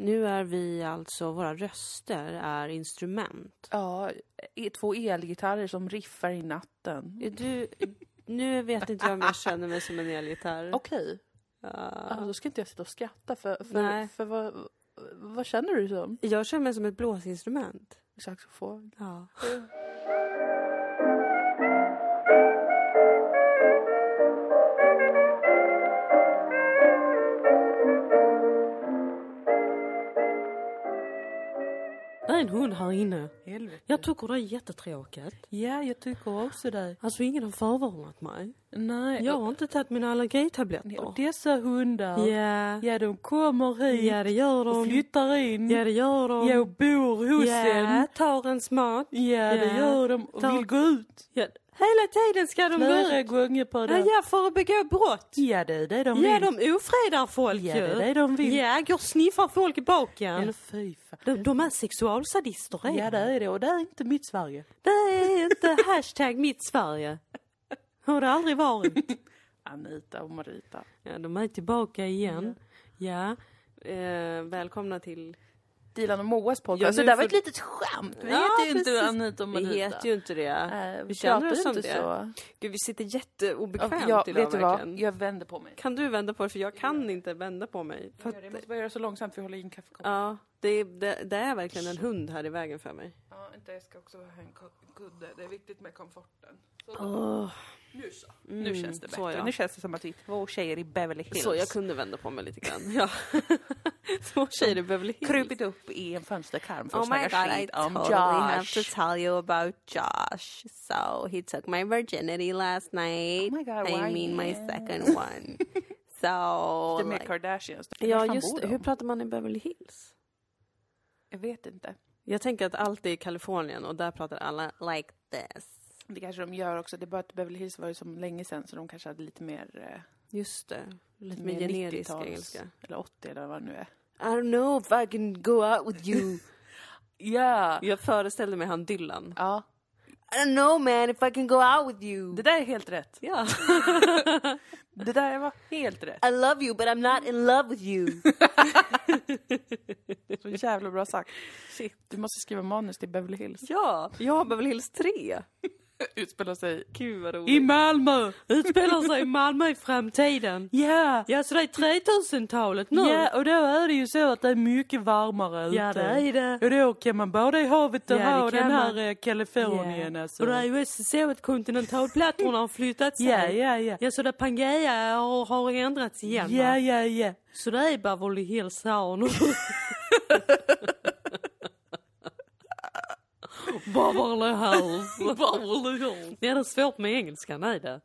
Nu är vi alltså, våra röster är instrument. Ja, e- två elgitarrer som riffar i natten. Är Du, nu vet inte jag om jag känner mig som en elgitarr. Okej, Ja. ja, då ska inte jag sitta och skratta för, för, Nej. för vad, vad känner du som? Jag känner mig som ett blåsinstrument. Saxofon. Ja. En hund här inne. Helvete. Jag tycker det är jättetråkigt. Ja, jag tycker också det. Alltså ingen har förvarnat mig. Nej, Jag har inte tagit mina allergitabletter. och dessa hundar, Ja, ja de kommer hit ja det gör och de. flyttar in. Ja det gör de. Ja, och bor hos Ja, en. tar ens mat. Ja, det Ja. gör de. Och Ta- vill gå ut Ja, hela tiden ska de gå flera ut. gånger per Ja, dag. ja, för att begå brott. Ja, det är det de Ja, vill. de ofredar folk Ja, det är det de vill. Ja, går och sniffar folk i baken. Ja, fy fan. De, de är sexualsadister är Ja, det är det. Och det är inte mitt Sverige. Det är inte hashtag mitt Sverige. Har det aldrig varit. Anita och Marita. Ja, de är tillbaka igen. Ja. Eh, välkomna till... Dilan och Moas podcast. Ja, så det där var får- ett litet skämt. Vi Ja, heter ju inte. Anita och Vi Marita. heter ju inte det. Nej, vi känner oss inte det. så. Gud, vi sitter jätteobekvämt Ja, idag vet du vad? Jag vänder på mig. Kan du vända på det? För jag kan inte vända på mig. För att, Jag måste bara göra så långsamt för jag håller i en kaffekopp. ja, det, det, det är verkligen en hund här i vägen för mig. Ja, inte, jag ska också ha en ko- kudde. Det är viktigt med komforten. Så, Åh, nu så. Nu Mm, känns det så bättre. ja. Nu känns det som att vi är två tjejer i Beverly Hills. så jag kunde vända på mig lite grann. Ja. Små tjejer i Beverly Hills. krupit upp i en fönsterkarm för att Oh my snacka god, I skit om totally have to tell you about Josh. So he took my virginity last night. Oh my God, I why? mean my second one. So... Det är med like- Kardashians. ja, just det. de? Hur pratar man i Beverly Hills? Jag vet inte. Jag tänker att allt är i Kalifornien och där pratar alla like this. Det kanske de gör också. Det är bara att Beverly Hills var ju som länge sedan så de kanske hade lite mer, eh, Just det. Lite mer mer generisk 90-tals, engelska. Eller 80 eller vad det nu är. I don't know if I can go out with you. Ja! Jag föreställde mig han Dylan. Ja, I don't know man if I can go out with you. det där är helt rätt. Ja. Det där var helt rätt. I love you but I'm not in love with you. Så jävla bra sagt. Du måste skriva manus till Beverly Hills. Ja, jag har Beverly Hills 3. Utspelar sig Gud vad i. Malmö! Utspelar sig i Malmö i framtiden. Ja! Ja, så det är 3000-talet nu. Ja, och då är det ju så att det är mycket varmare Ja, ute. det är det. Och då kan man bada i havet och Ja, ha den här man. eh, Kalifornien alltså. Och det är ju så att kontinentalplattorna har flyttat sig. Ja, ja, ja. Ja, så det Pangea har, har ändrats igen. Ja, ja, ja. Så det är Beverly Hills här nu. Beverly Hills. Beverly Hills. Ja, det är svårt med engelskan, är det.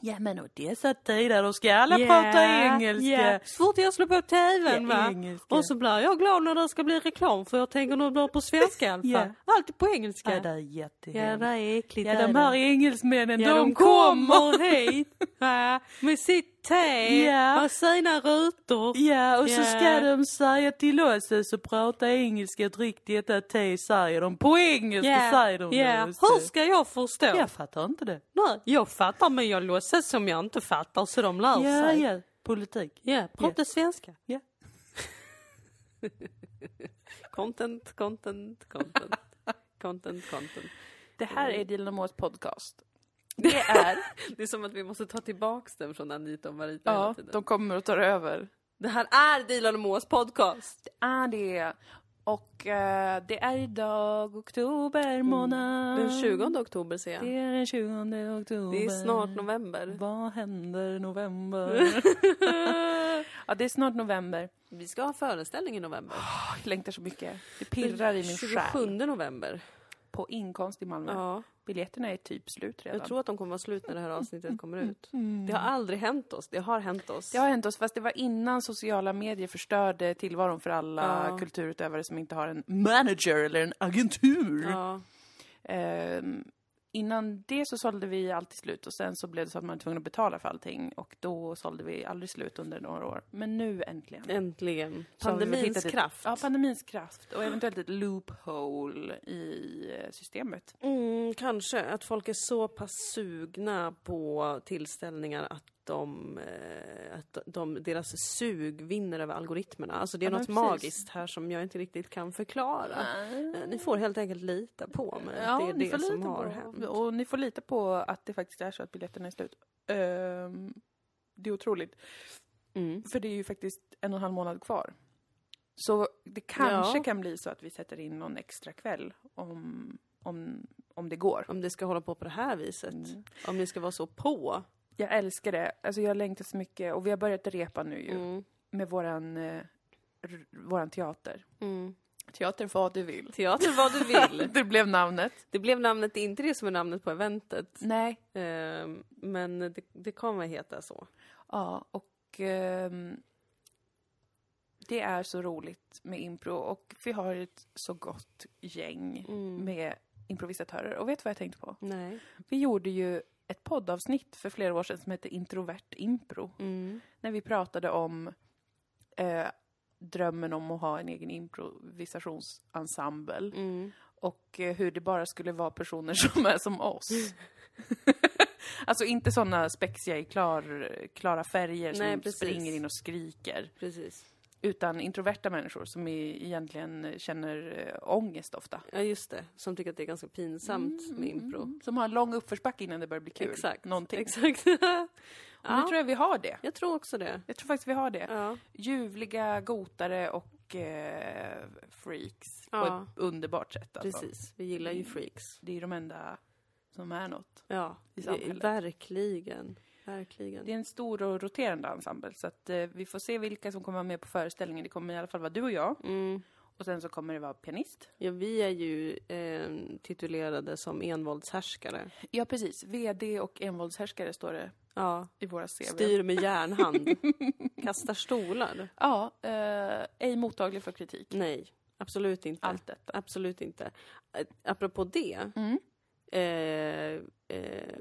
Ja, men och dessa tider, då ska alla Ja, prata engelska. ja. Så fort jag slår på tvn Ja, va. engelska. Och så blir jag glad när det ska bli reklam för jag tänker nog bli på svenska i alla fall. Ja. Alltid på engelska. Ja, det är Ja, jättehemskt. det är äckligt. Ja, de här engelsmännen, Ja, de, kommer! hit ja, med sitt te Ja. och sina rutor. Ja, och så Ja. ska de säga till oss så prata engelska, drick detta te, säger de. På engelska säger de det. Hur ska jag förstå? Jag fattar inte det. Nej, jag fattar men jag låtsas som jag inte fattar så de lär Ja, sig. ja. Politik. Ja, prata svenska. Ja. Content, content, content. Content, content. Det här är Dilan och Moas podcast. Det är, Det är som att vi måste ta tillbaks den från Anita och Marita hela ja, tiden. de kommer och tar över. Det här är Dilan och Moas podcast. är det. Och eh, det är idag oktober månad. Den 20 oktober ser jag. Det är den 20 oktober. Det är snart november. Vad händer november? ja, det är snart november. Vi ska ha föreställning i november. Jag längtar så mycket. Det pirrar i min 27 själ. november. På inkomst i Malmö. Ja, Biljetterna är typ slut redan. jag tror att de kommer vara slut när det här avsnittet kommer ut. Det har aldrig hänt oss. Det har hänt oss. Det har hänt oss, fast det var innan sociala medier förstörde tillvaron för alla Ja. kulturutövare som inte har en manager eller en agentur. Ja. Ehm, innan det så sålde vi alltid slut och sen så blev det så att man var tvungen att betala för allting och då sålde vi aldrig slut under några år. Men nu äntligen. Äntligen. Pandemins ett- kraft. Ja, pandemins kraft och eventuellt ett loophole i eh, systemet. Mm, kanske att folk är så pass sugna på tillställningar att de, eh, att de, deras sug vinner över algoritmerna. Alltså det är Ja, något precis. magiskt här som jag inte riktigt kan förklara. Eh, Ni får helt enkelt lita på mig. Ja, det är det som har på, hänt. Och ni får lita på att det faktiskt är så att biljetterna är slut. Ehm, det är otroligt. Mm. För det är ju faktiskt en och en halv månad kvar. Så det kanske Ja. kan bli så att vi sätter in någon extra kväll om, om, om det går. Om det ska hålla på på det här viset. Mm. Om ni ska vara så på. Jag älskar det. Alltså jag längtar så mycket och vi har börjat repa nu ju Mm. med våran, eh, våran teater. Mm. Teater vad du vill. Teater vad du vill. Det blev namnet. Det blev namnet, det är inte det som är namnet på eventet. Nej. Ehm, men det, det kommer heta så. Ja, och ehm, det är så roligt med impro och vi har ett så gott gäng Mm. med improvisatörer. Och vet du vad jag tänkte på? Nej. Vi gjorde ju ett poddavsnitt för flera år sedan som hette Introvert impro. Mm. När vi pratade om eh, drömmen om att ha en egen improvisationsensemble Mm. och eh, hur det bara skulle vara personer som är som oss. alltså inte sådana spexiga i klar, klara färger som precis. springer in och skriker. Precis. Utan introverta människor som egentligen känner eh, ångest ofta. Ja, just det. Som tycker att det är ganska pinsamt med impro. Mm, Som har en lång uppförsbacke innan det börjar bli kul. Exakt. Någonting. Exakt. Och nu tror jag vi har det. Jag tror också det. Jag tror faktiskt vi har det. Ja. Ljuvliga gotare och eh, freaks på Ja. ett underbart sätt. Alltså. Precis. Vi gillar ju freaks. Det är de enda som är något. Ja, I samhället. verkligen. Verkligen. Det är en stor och roterande ensemble så att eh, vi får se vilka som kommer vara med på föreställningen. Det kommer i alla fall vara du och jag. Mm. Och sen så kommer det vara pianist. Ja, vi är ju eh, titulerade som envåldshärskare. Ja, precis. VD och envåldshärskare står det Ja, i våra CV. styr med järnhand. Kastar stolar. Ja, eh, ej mottaglig för kritik. Nej, absolut inte. Allt detta. Absolut inte. Eh, Apropå det. Mm. Eh, eh,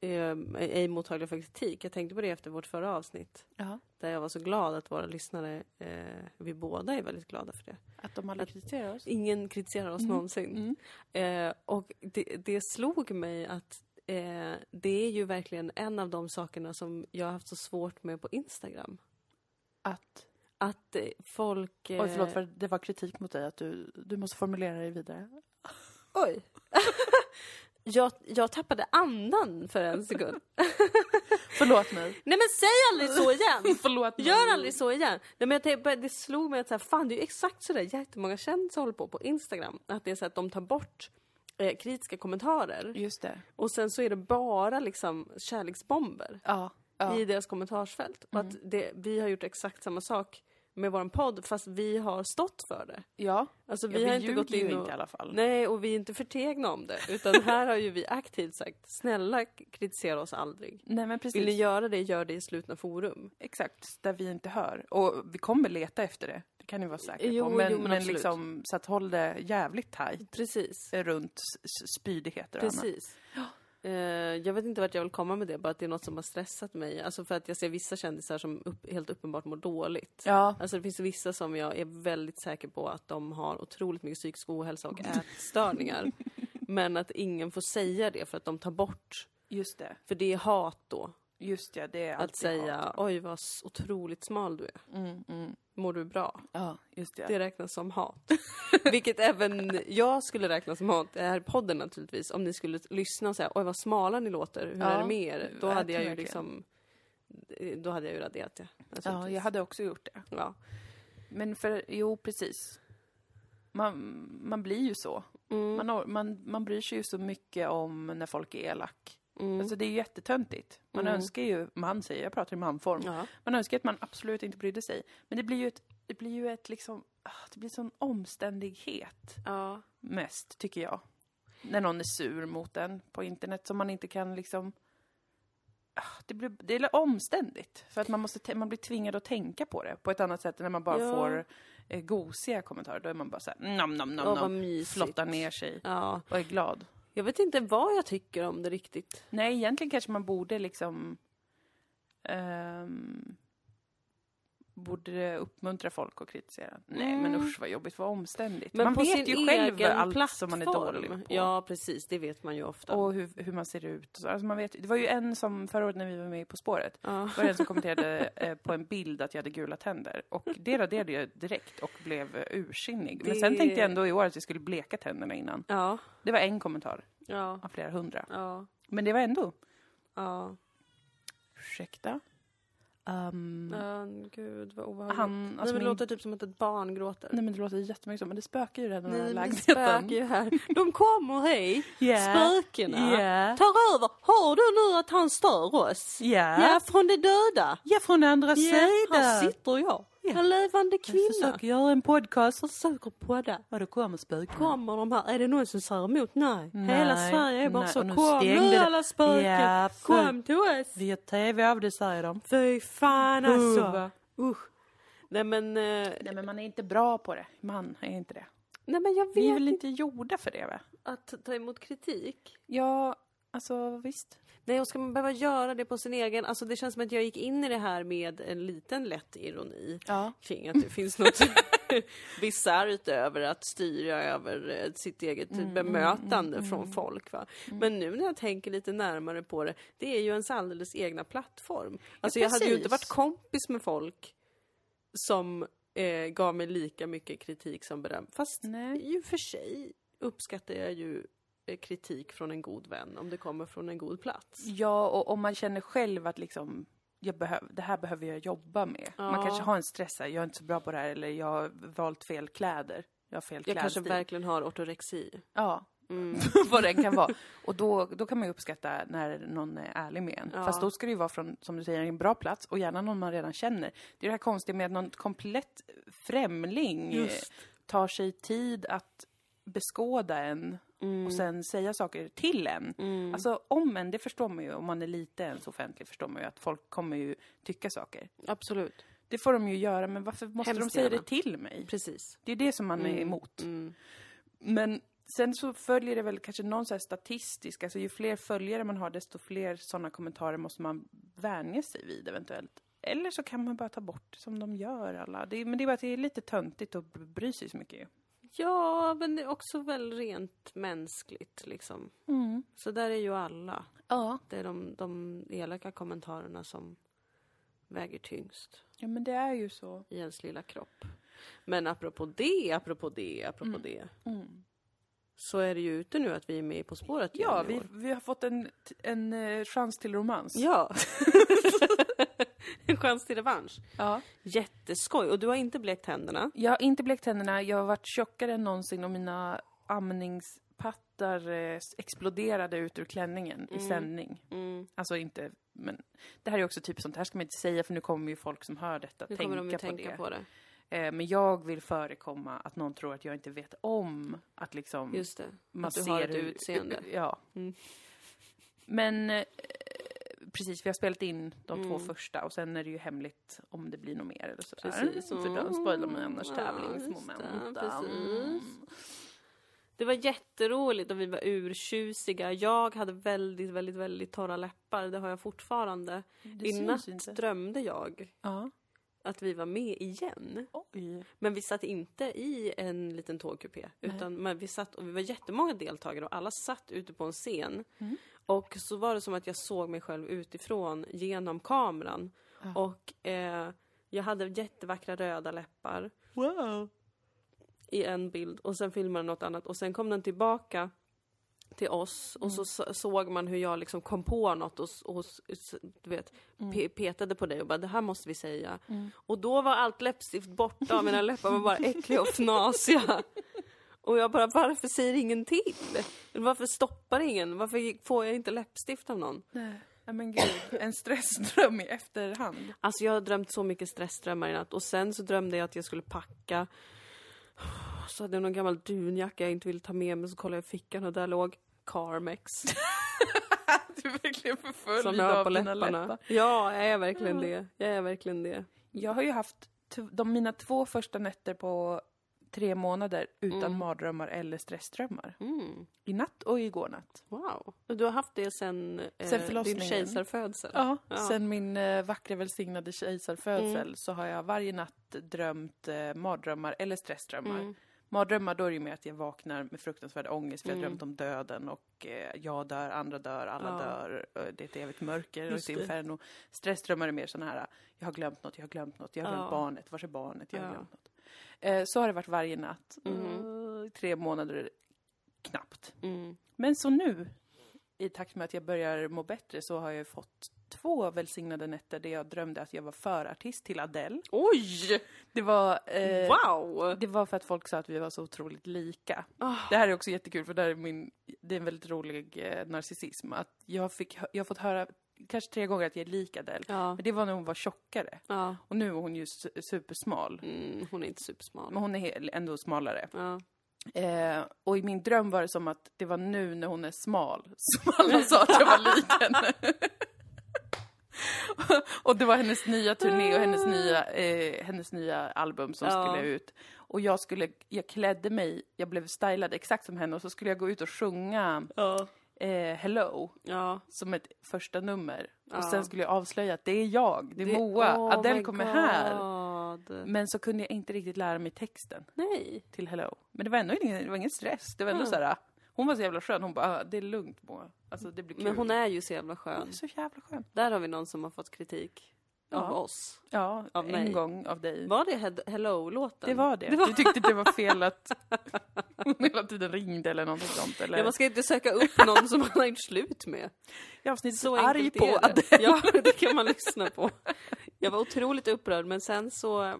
ej mottaglig för kritik. Jag tänkte på det efter vårt förra avsnitt. Ja. Där jag var så glad att våra lyssnare, eh, vi båda är väldigt glada för det. Att de aldrig kritiserar oss. Ingen kritiserar oss Mm. någonsin. Mm. Eh, och det, det slog mig att eh, det är ju verkligen en av de sakerna som jag har haft så svårt med på Instagram. Att... Att eh, folk... Eh, Oj, förlåt för det var kritik mot dig att du, du måste formulera dig vidare. Oj. jag, jag tappade andan för en sekund. Förlåt mig. Nej men säg aldrig så igen! Förlåt mig. Gör aldrig så igen! Nej, men jag tänkte, det slog mig att så här, fan, det är ju exakt så där jättemånga kändisar håller på på Instagram. Att det är så att de tar bort eh, kritiska kommentarer Just det. och sen så är det bara liksom kärleksbomber Ja. ja. i deras kommentarsfält. Och att det, vi har gjort exakt samma sak med vår podd fast vi har stått för det. ja. Alltså Ja, vi, har inte gått in och... inte i alla fall. Nej, och vi är inte förtegna om det. Utan här har ju vi aktivt sagt, snälla kritisera oss aldrig. Nej men precis. Vill ni göra det, gör det i slutna forum. Exakt, där vi inte hör. Och vi kommer leta efter det. Det kan ni vara säkra Jo, på. Men, jo, men men, liksom, så att håll det jävligt tajt Precis. runt spydigheter och annat. Precis. Eh, jag vet inte vart jag vill komma med det, bara att det är något som har stressat mig. Alltså för att jag ser vissa kändisar som upp, helt uppenbart mår dåligt. Ja, Alltså det finns vissa som jag är väldigt säker på att de har otroligt mycket psykisk ohälsa och ätstörningar. men att ingen får säga det för att de tar bort, just det. för det är hat då. Just det, det är Att säga hat. oj vad otroligt smal du är. Mm, mm. Mår du bra? Ja, just det. Det räknas som hat. Vilket även jag skulle räkna som hat, det här är podden naturligtvis. Om ni skulle lyssna och säga oj vad smala ni låter, hur Ja, är det med er? Då jag hade jag tror ju liksom Då hade jag ju raderat det. Ja, jag hade också gjort det. ja. Men för, jo precis. Man, man blir ju så. Mm. Man, man, man bryr sig ju så mycket om när folk är elak. Mm. Alltså det är jättetöntigt. Man Mm. önskar ju, man säger, jag pratar i manform. ja. Man önskar att man absolut inte brydde sig. Men det blir ju ett, det blir ju ett liksom, ah, det blir sån omständighet ja. mest, tycker jag. När någon är sur mot en på internet som man inte kan liksom... ah, Det, blir, det är omständigt. För att man, måste, man blir tvingad att tänka på det på ett annat sätt än när man bara Ja. får eh, gosiga kommentarer. Då är man bara såhär, nam, nam, nam, nam. Flottar ner sig Ja. och är glad. Jag vet inte vad jag tycker om det riktigt. Nej, egentligen kanske man borde liksom... um, borde det uppmuntra folk att kritisera? Nej, men Mm. usch vad jobbigt, vad omständigt. Men man på vet ju själv allt plattform. som man är dålig på. Ja, precis. Det vet man ju ofta. Och hur, hur man ser ut. och så. Alltså man vet, det var ju en som förra året när vi var med På spåret, ja. var det en som kommenterade eh, på en bild att jag hade gula tänder. Och det raderade jag direkt och blev eh, ursinnig. Men sen tänkte jag ändå i år att jag skulle bleka tänderna innan. ja, Det var en kommentar ja, av flera hundra. ja, Men det var ändå, ja. ursäkta? Um, Ja, gud vad obehagligt. han, Nej, alltså men det min, låter typ som att ett barn gråter. nej men det låter jättemycket så, men det spökar ju redan i den här Nej, det spökar lägenheten. ju här. De kommer hit, Yeah. spökena. Yeah. Tar över. Hör du nu att han stör oss? Ja. Ja, från de döda. Ja, från andra Ja, sidan. här sitter jag. Ja. En levande Jag kvinna. försöker göra en podcast. Försöker podda. Vad det kommer spöken. Kommer de här? Är det någon som säger emot? Nej. Hela Nej, Sverige är bara nej, så. och nu Kom nu det. alla spöken. Ja, Kom till oss. Vi har tv av det säger de. Fy fan alltså. Usch. Nej men, eh, Nej men man är inte bra på det. Man är inte det. nej men jag vet Vi är väl inte inte gjorda för det va? att ta emot kritik. Ja, alltså visst. Nej, och ska man behöva göra det på sin egen... Alltså det känns som att jag gick in i det här med en liten lätt ironi Ja. kring att det finns något bisarrt över att styra över eh, sitt eget Mm, bemötande från folk. Va? Men nu när jag tänker lite närmare på det, det är ju ens alldeles egna plattform. Alltså jag hade ju inte varit kompis med folk som eh, gav mig lika mycket kritik som beröm. Fast Nej. i och för sig uppskattar jag ju kritik från en god vän om det kommer från en god plats. Ja, och om man känner själv att liksom jag behöv, det här behöver jag jobba med. Man Ja. kanske har en stress här, jag är inte så bra på det här eller jag har valt fel kläder. Jag har fel Jag kanske klädstil. verkligen har ortorexi. Ja, Mm. vad den kan vara. Och då, då kan man ju uppskatta när någon är ärlig med en. Ja. Fast då ska det ju vara från, som du säger, en bra plats och gärna någon man redan känner. Det är det här konstiga med att någon komplett främling eh, Just. tar sig tid att beskåda en Mm. och sen säga saker till en. Mm. Alltså om en, det förstår man ju, om man är lite ens offentlig förstår man ju att folk kommer ju tycka saker. Absolut. Det får de ju göra, men varför måste Hemskt de säga gärna. det till mig? Precis. Det är det som man är Mm. emot. Mm. Men sen så följer det väl kanske någon så här statistisk, alltså ju fler följare man har desto fler sådana kommentarer måste man vänja sig vid eventuellt. Eller så kan man bara ta bort som de gör alla. Det är, men det är bara att det är lite töntigt att bry sig så mycket. Ja, men det är också väl rent mänskligt liksom. Mm. Så där är ju alla. Ja. Det är de, de elaka kommentarerna som väger tyngst ja, men det är ju så. i ens lilla kropp. Men apropå det, apropå det, apropå Mm. det. Mm. Så är det ju ute nu att vi är med På spåret Ja, vi, vi har fått en, en eh, chans till romans. Ja. en chans till revansch. ja. Jätteskoj. Och du har inte blekt händerna. Jag har inte blekt tänderna, jag har varit tjockare än någonsin och mina amningspattar eh, exploderade ut ur klänningen i Mm. sändning. Mm. Alltså inte, men det här är också typ sånt här ska man inte säga för nu kommer ju folk som hör detta Nu tänka, de på, tänka det. på det. Eh, men jag vill förekomma att någon tror att jag inte vet om att liksom Just det. man att du har ett hur- utseende. Ja. Mm. Men eh, precis, vi har spelat in de två Mm. första och sen är det ju hemligt om det blir något mer eller sådär. Precis. För de spoilar man annars Ja, tävlingsmoment. just det. Mm. Var jätteroligt och vi var urtjusiga. Jag hade väldigt, väldigt, väldigt torra läppar. Det har jag fortfarande. Det I natt drömde jag Ja. att vi var med igen. Oj. Men vi satt inte i en liten tågkupé. Utan vi satt, och vi var jättemånga deltagare och alla satt ute på en scen. Mm. Och så var det som att jag såg mig själv utifrån genom kameran. Ja. Och eh, jag hade jättevackra röda läppar Wow. i en bild och sen filmade något annat och sen kom den tillbaka till oss och så så- såg man hur jag liksom kom på något och, och du vet, pe- petade på dig och bara det här måste vi säga. Mm. Och då var allt läppstift borta och mina läppar var bara äckliga och fnasiga. Och jag bara, varför säger ingen till? Varför stoppar ingen? Varför får jag inte läppstift av någon? Nej. Ja, men gud, en stressdröm i efterhand. Alltså jag har drömt så mycket stressdrömmar i natt och sen så drömde jag att jag skulle packa. Så hade jag någon gammal dunjacka jag inte ville ta med mig så kollade jag i fickan och där låg Carmex. Du är verkligen förföljd som jag har på läpparna. läppar. Ja, jag är verkligen det. Jag är verkligen det. Jag har ju haft de, mina två första nätter på tre månader utan Mm. mardrömmar eller stressdrömmar. Mm. I natt och igår natt. Wow. Och du har haft det sen, eh, Sen din kejsarfödsel? Ja, Ja. sen min eh, vackra välsignade kejsarfödsel Mm. så har jag varje natt drömt eh, mardrömmar eller stressdrömmar. Mm. Mardrömmar, då är det ju med att jag vaknar med fruktansvärd ångest för jag har Mm. drömt om döden och eh, jag dör, andra dör, alla Ja. dör. eh, Det är ett evigt mörker och Just ett det. inferno. Stressdrömmar är mer sådana här, jag har glömt något, jag har glömt något, jag har glömt Ja. barnet, var är barnet, jag har glömt något. Eh, så har det varit varje natt. Eh, tre månader knappt. Mm. Men så nu, i takt med att jag börjar må bättre, så har jag fått två välsignade nätter där jag drömde att jag var förartist till Adele. Oj! Det var, eh, Wow! det var för att folk sa att vi var så otroligt lika. Ah. Det här är också jättekul för det, här är min, det är en väldigt rolig eh, narcissism. Att jag, fick, jag har fått höra kanske tre gånger att jag är lik Adele. Ja. Men det var när hon var tjockare. ja. Och nu är hon ju su- supersmal. Mm, hon är inte supersmal. Men hon är ändå smalare. Ja. Eh, och i min dröm var det som att det var nu när hon är smal som alla sa att jag var lik henne. och det var hennes nya turné och hennes nya, eh, hennes nya album som Ja. skulle ut. Och jag skulle, jag klädde mig, jag blev stylad exakt som henne och så skulle jag gå ut och sjunga Ja. Eh, Hello Ja. som ett första nummer. Ja. Och sen skulle jag avslöja att det är jag, det är Moa, oh Adele kommer här. God. Men så kunde jag inte riktigt lära mig texten Nej. till Hello. Men det var ändå ingen, det var ingen stress. Det var ändå Ja. så här. Hon var så jävla skön. Hon bara, ah, det är lugnt Moa. Alltså det blir kul. Men hon är ju så jävla Hon skön. är så jävla skön. Där har vi någon som har fått kritik. Av Ja. oss. Ja, Av en mig. gång av dig. Var det He- Hello-låten? Det var det. Du tyckte det var fel att hon hela tiden ringde eller något sånt. Eller Ja, man ska inte söka upp någon som man har gjort slut med. i avsnittet Så arg på det. Adele. Ja, det kan man lyssna på. Jag var otroligt upprörd, men sen så,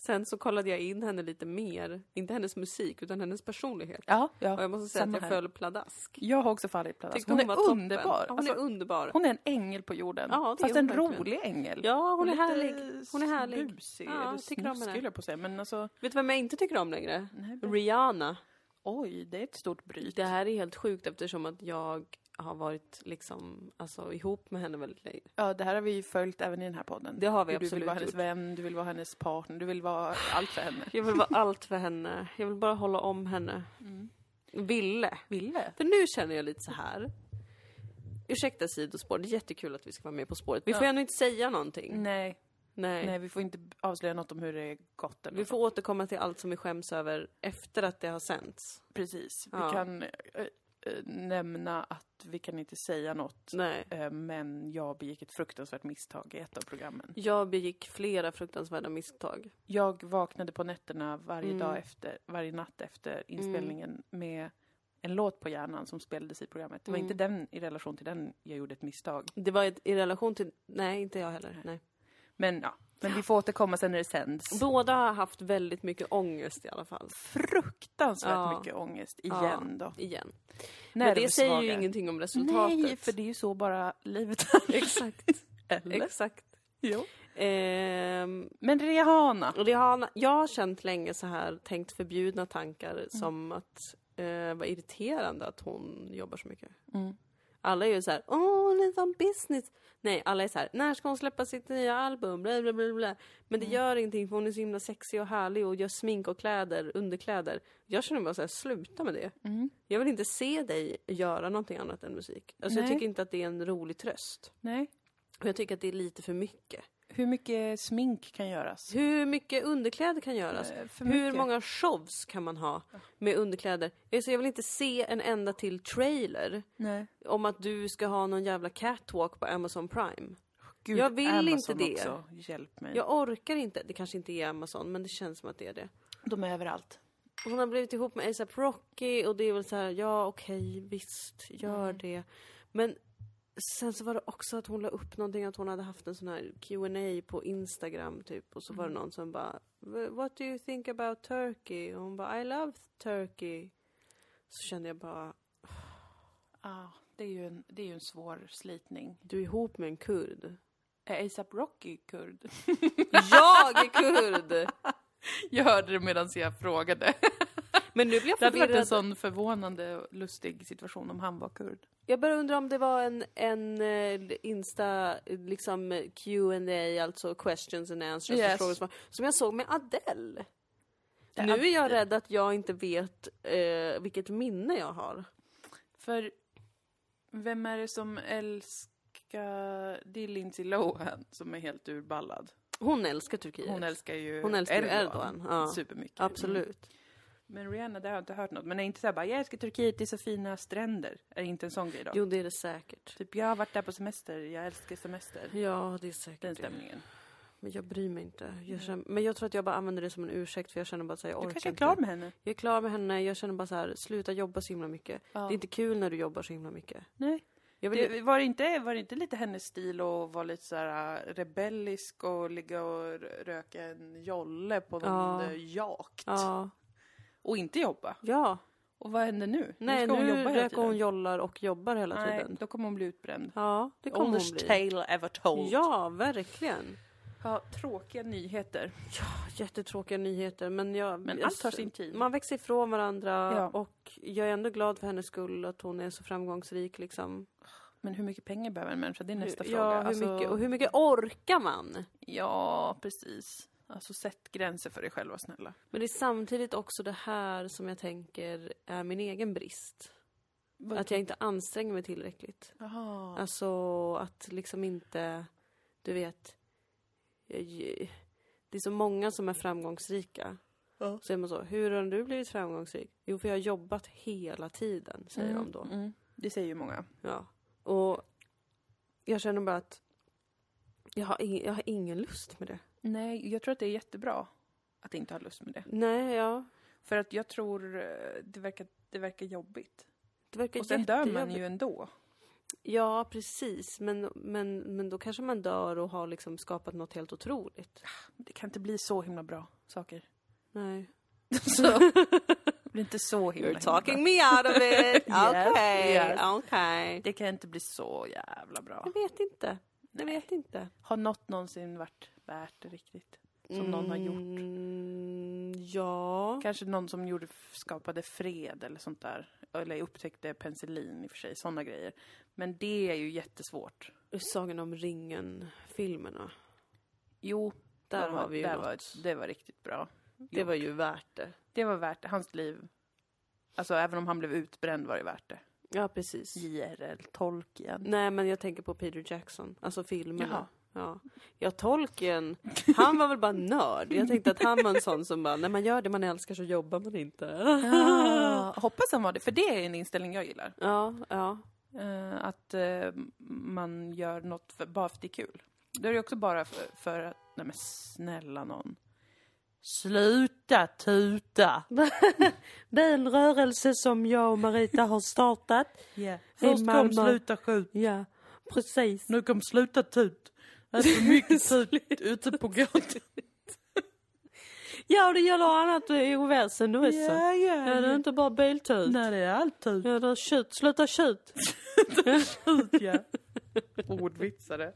sen så kollade jag in henne lite mer. Inte hennes musik, utan hennes personlighet. Ja, Och ja. jag måste säga att jag här. föll pladask. Jag har också fallit pladask. Tyckte Hon, är underbar. Ja, hon Alltså, är underbar. hon är en ängel på jorden. Ja, Fast hon en verkligen. rolig ängel. Ja, hon är härlig. Hon är härlig. Busig, Ja, eller snuskig höll jag på att säga. Men alltså, Vet du vem jag inte tycker om längre? nej, men- Rihanna. oj, det är ett stort bryt. Det här är helt sjukt eftersom att jag har varit liksom, alltså ihop med henne väldigt länge. Ja, det här har vi ju följt även i den här podden. Det har vi Hur Du vill absolut vara hennes gjort. vän, du vill vara hennes partner, du vill vara allt för henne. Jag vill vara allt för henne. Jag vill bara hålla om henne. Ville. Ville? För nu känner jag lite så här. Ursäkta sidospår, det är jättekul att vi ska vara med På spåret. Vi får Ja. ändå inte säga någonting. Nej, Nej. nej, vi får inte avslöja något om hur det är gått. Eller Vi får återkomma till allt som vi skäms över efter att det har sänts. Precis. Ja. Vi kan eh, nämna att vi kan inte säga något. Nej. eh, Men jag begick ett fruktansvärt misstag i ett av programmen. Jag begick flera fruktansvärda misstag. Jag vaknade på nätterna varje Mm. dag efter, varje natt efter inspelningen med en låt på hjärnan som spelades i programmet. Det var Mm. inte den i relation till den jag gjorde ett misstag. Det var ett, i relation till... Nej, inte jag heller. Nej. Men ja, men vi får återkomma sen när det sänds. Båda har haft väldigt mycket ångest i alla fall. Fruktansvärt Ja. mycket ångest Ja. igen då. Igen. Men det säger ju ingenting om resultatet. Nej, för det är ju så bara livet är. Exakt. Eller? Exakt. Jo. Ehm, Men det har, jag har känt länge så här, tänkt förbjudna tankar Mm. som att eh, vad irriterande att hon jobbar så mycket. Mm. Alla är ju så här, åh, lite om business. Nej, alla är så här, när ska hon släppa sitt nya album? Bla, bla, bla, bla. Men det Mm. gör ingenting för hon är så himla sexig och härlig och gör smink och kläder, underkläder. Jag känner bara så här, sluta med det. Mm. Jag vill inte se dig göra någonting annat än musik. Alltså jag Nej. tycker inte att det är en rolig tröst. Nej. Och jag tycker att det är lite för mycket. Hur mycket smink kan göras? Hur mycket underkläder kan göras? Eh, Hur många shows kan man ha med underkläder? Alltså jag vill inte se en enda till trailer Nej. om att du ska ha någon jävla catwalk på Amazon Prime. Gud, Jag vill Amazon inte det. Också. Hjälp mig. Jag orkar inte. Det kanske inte är Amazon, men det känns som att det är det. De är överallt. Hon har blivit ihop med ASAP Rocky och det är väl så här, ja okej, visst, gör Mm. det. Men sen så var det också att hon la upp någonting, att hon hade haft en sån här Q&A på Instagram typ. Och så var det Mm. någon som bara, what do you think about Turkey? Och hon bara, I love Turkey. Så kände jag bara, Ah, det, är ju en, det är ju en svår slitning. du är ihop med en kurd. Är ASAP Rocky kurd? Jag är kurd! Jag hörde det medan jag frågade. Men nu blir jag Det hade varit en förvirrad. sån förvånande lustig situation om han var kurd. Jag bara undrar om det var en, en eh, Insta, liksom Q&A alltså questions and answers, Yes. frågor och svar, som jag såg med Adele. Det Nu är jag rädd att jag inte vet eh, vilket minne jag har. För vem är det som älskar... Det är Lindsay Lohan som är helt urballad. Hon älskar Turkiet. Hon älskar ju Hon älskar ju Erdogan, ja. supermycket. Absolut. Men Rihanna, det har jag inte hört något. Men är inte såhär bara, jag älskar Turkiet, det är så fina stränder. Är det inte en sån grej då? Jo, det är det säkert. Typ, jag har varit där på semester, jag älskar semester. Ja, det är säkert Den stämningen. Men jag bryr mig inte. Jag känner, men jag tror att jag bara använder det som en ursäkt för jag känner bara här, jag Du orkar kanske är inte. klar med henne? Jag är klar med henne, jag känner bara så här, sluta jobba så himla mycket. Ja. Det är inte kul när du jobbar så himla mycket. Nej. Vill, Det, var, det inte, var det inte lite hennes stil att vara lite så här äh, rebellisk och ligga och röka en jolle på någon Ja. ja. jakt? ja, Och inte jobba? ja. Och vad händer nu? Nej, ska hon nu jobba hela röker hon jollar och jobbar hela Nej, tiden. då kommer hon bli utbränd. Ja, det kommer hon Oldest bli. tale ever told. Ja, verkligen. ja. Tråkiga nyheter. Jättetråkiga nyheter men jag... Men jag- allt tar sin tid. Man växer ifrån varandra Ja. och jag är ändå glad för hennes skull att hon är så framgångsrik liksom. Men hur mycket pengar behöver en människa? Det är nästa ja, fråga. hur Alltså, mycket, och hur mycket orkar man? Ja, precis. Alltså sätt gränser för dig själva, snälla. Men det är samtidigt också det här som jag tänker är min egen brist. Att jag inte anstränger mig tillräckligt. Jaha. Alltså att liksom inte, du vet, jag- det är så många som är framgångsrika. Ja. Så är man så, hur har du blivit framgångsrik? Jo, för jag har jobbat hela tiden, säger de då. Mm. Det säger ju många. Ja. Och jag känner bara att jag har, ing, jag har ingen lust med det. Nej, jag tror att det är jättebra att inte ha lust med det. Nej, ja. För att jag tror eh, det verkar, det verkar jobbigt. Det verkar Och sen dör man ju ändå. Ja, precis. Men, men, men då kanske man dör och har liksom skapat något helt otroligt. Det kan inte bli så himla bra saker. Nej. så. Det blir inte så himla, You're himla talking bra. me out of it! Okej, yes. okej. Det kan inte bli så jävla bra. Jag vet inte. Jag vet inte. Har något någonsin varit värt det riktigt? Som någon har gjort? Mm, ja. Kanske någon som gjorde, skapade fred eller sånt där. Eller upptäckte penicillin i och för sig, sådana grejer. Men det är ju jättesvårt. Sagan om ringen-filmerna. Jo, Där de har vi ju där något. var, Det var riktigt bra. Det var ju värt det. Det var värt det. Hans liv. Alltså även om han blev utbränd var det värt det. Ja, precis. J.R.L. Tolkien. Nej, men jag tänker på Peter Jackson. Alltså filmerna. Jaha. Ja. ja, Tolkien, han var väl bara nörd. Jag tänkte att han var en sån som bara, när man gör det man älskar så jobbar man inte. Ah, hoppas han var det, för det är en inställning jag gillar. Ja, ja. Eh, att eh, man gör något för, bara för att det är kul. Då är det också bara för, för att, nej men snälla någon. Sluta tuta! Det är en rörelse som jag och Marita har startat. Yeah. Först kom sluta skjut, Ja, precis. nu kom sluta tut. Det är för mycket tut ute på gatan. Ja, det gäller annat oväsen också. Ja, ja, Ja, det är inte bara biltut. Nej, det är allt tut. Ja, det är tjut. Sluta tjut. Tut, ja. Ordvitsare.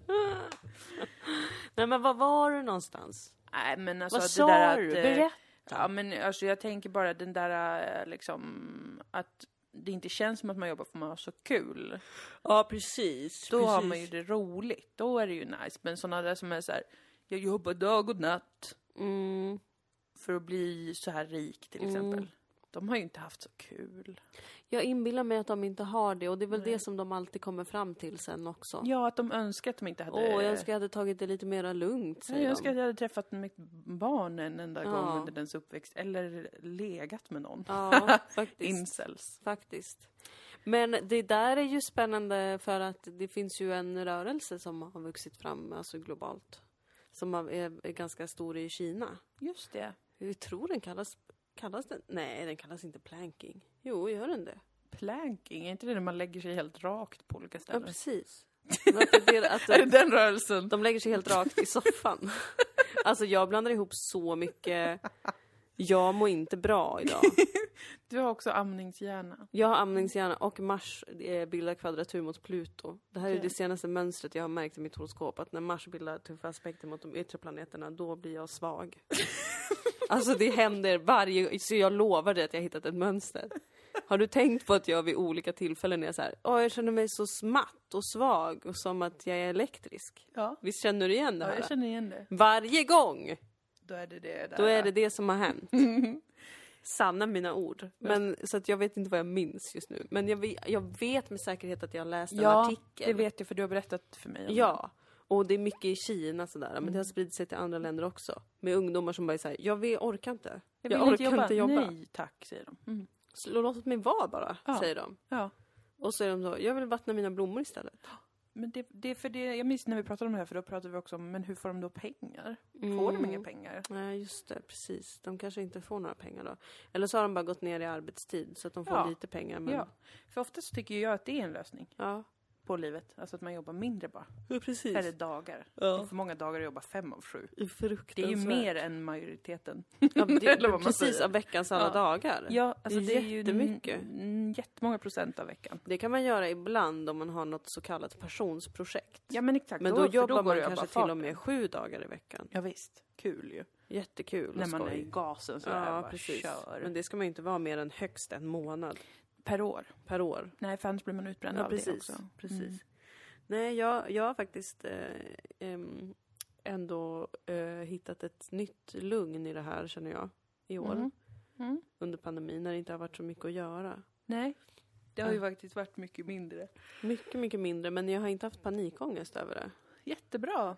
Nej, men var var du någonstans? Nej, men alltså Vad det sa där att... du? eh, Berätta. Ja, men alltså jag tänker bara den där eh, liksom att det inte känns som att man jobbar för att man har så kul. Ja, precis. Då har man ju det roligt. Då är det ju nice. Men sådana där som är så här, jag jobbar dag och natt Mm. för att bli så här rik till Mm. exempel. De har ju inte haft så kul. Jag inbillar mig att de inte har det och det är väl Nej. det som de alltid kommer fram till sen också. Ja, att de önskar att de inte hade... Åh, jag önskar jag hade tagit det lite mer lugnt, säger jag önskar att jag hade träffat mitt barn en enda Ja. gång under dens uppväxt. Eller legat med någon. Ja, faktiskt. Incels. faktiskt. Men det där är ju spännande för att det finns ju en rörelse som har vuxit fram, alltså globalt. Som är ganska stor i Kina. Just det. Jag tror den kallas, kallas den? Nej, den kallas inte planking. Jo, gör den det? Planking, är inte det när man lägger sig helt rakt på olika Ja, ställen? precis. Men att det, att är det den rörelsen? de lägger sig helt rakt i soffan. Alltså jag blandar ihop så mycket. Jag mår inte bra idag. Du har också amningshjärna. Jag har amningshjärna och Mars eh, bildar kvadratur mot Pluto. Det här är Okej. det senaste mönstret jag har märkt i mitt horoskop. Att när Mars bildar tuffa aspekter mot de yttre planeterna, då blir jag svag. alltså det händer varje... Så jag lovar dig att jag har hittat ett mönster. Har du tänkt på att jag vid olika tillfällen är så här, åh jag känner mig så smatt och svag och som att jag är elektrisk. Ja. Visst känner du igen det ja, här? jag känner igen det. Varje gång! Då är det det där. Då är det det som har hänt. Sanna mina ord. Men, så att jag vet inte vad jag minns just nu. Men jag vet, jag vet med säkerhet att jag har läst en Ja, artikel. det vet jag för du har berättat för mig. om Ja. Och det är mycket i Kina sådär, men det har spridit sig till andra länder också. Med ungdomar som bara är såhär, jag vet, orkar inte. det. Jag, vill orkar inte jobba. Nej tack, säger de. Mm. Så låt mig vara bara, Ja. säger de. Ja. Och så säger de så, jag vill vattna mina blommor istället. Men det, det är för det, jag minns när vi pratade om det här, för då pratade vi också om, men hur får de då pengar? Får de inga pengar? Nej, just det, precis. De kanske inte får några pengar då. Eller så har de bara gått ner i arbetstid så att de får Ja. lite pengar. Men... Ja. För oftast tycker jag att det är en lösning Ja. På livet. Alltså att man jobbar mindre bara. ja, precis. Färre dagar. Det Ja. är för många dagar att jobba fem av sju. Det är Det ju mer än majoriteten. Ja, det, Eller precis, av veckans alla Ja. dagar. Ja, alltså Det det är ju jättemycket. n- jättemånga procent av veckan. Det kan man göra ibland om man har något så kallat passionsprojekt. Ja men exakt. Men då, för jobbar går man det ju kanske till och med sju dagar i veckan. Ja visst, kul ju. Jättekul När man är i gasen så här Ja, bara precis. kör. Men det ska man ju inte vara mer än högst en månad Per år. per år. Nej, för annars blir man utbränd Ja, av det precis. också. precis. Mm. Nej, jag, jag har faktiskt eh, em, ändå eh, hittat ett nytt lugn i det här, känner jag, i år. Mm. Mm. Under pandemin, när det inte har varit så mycket att göra. Nej, det har ju faktiskt varit mycket mindre. Mycket, mycket mindre, men jag har inte haft panikångest över det. Jättebra.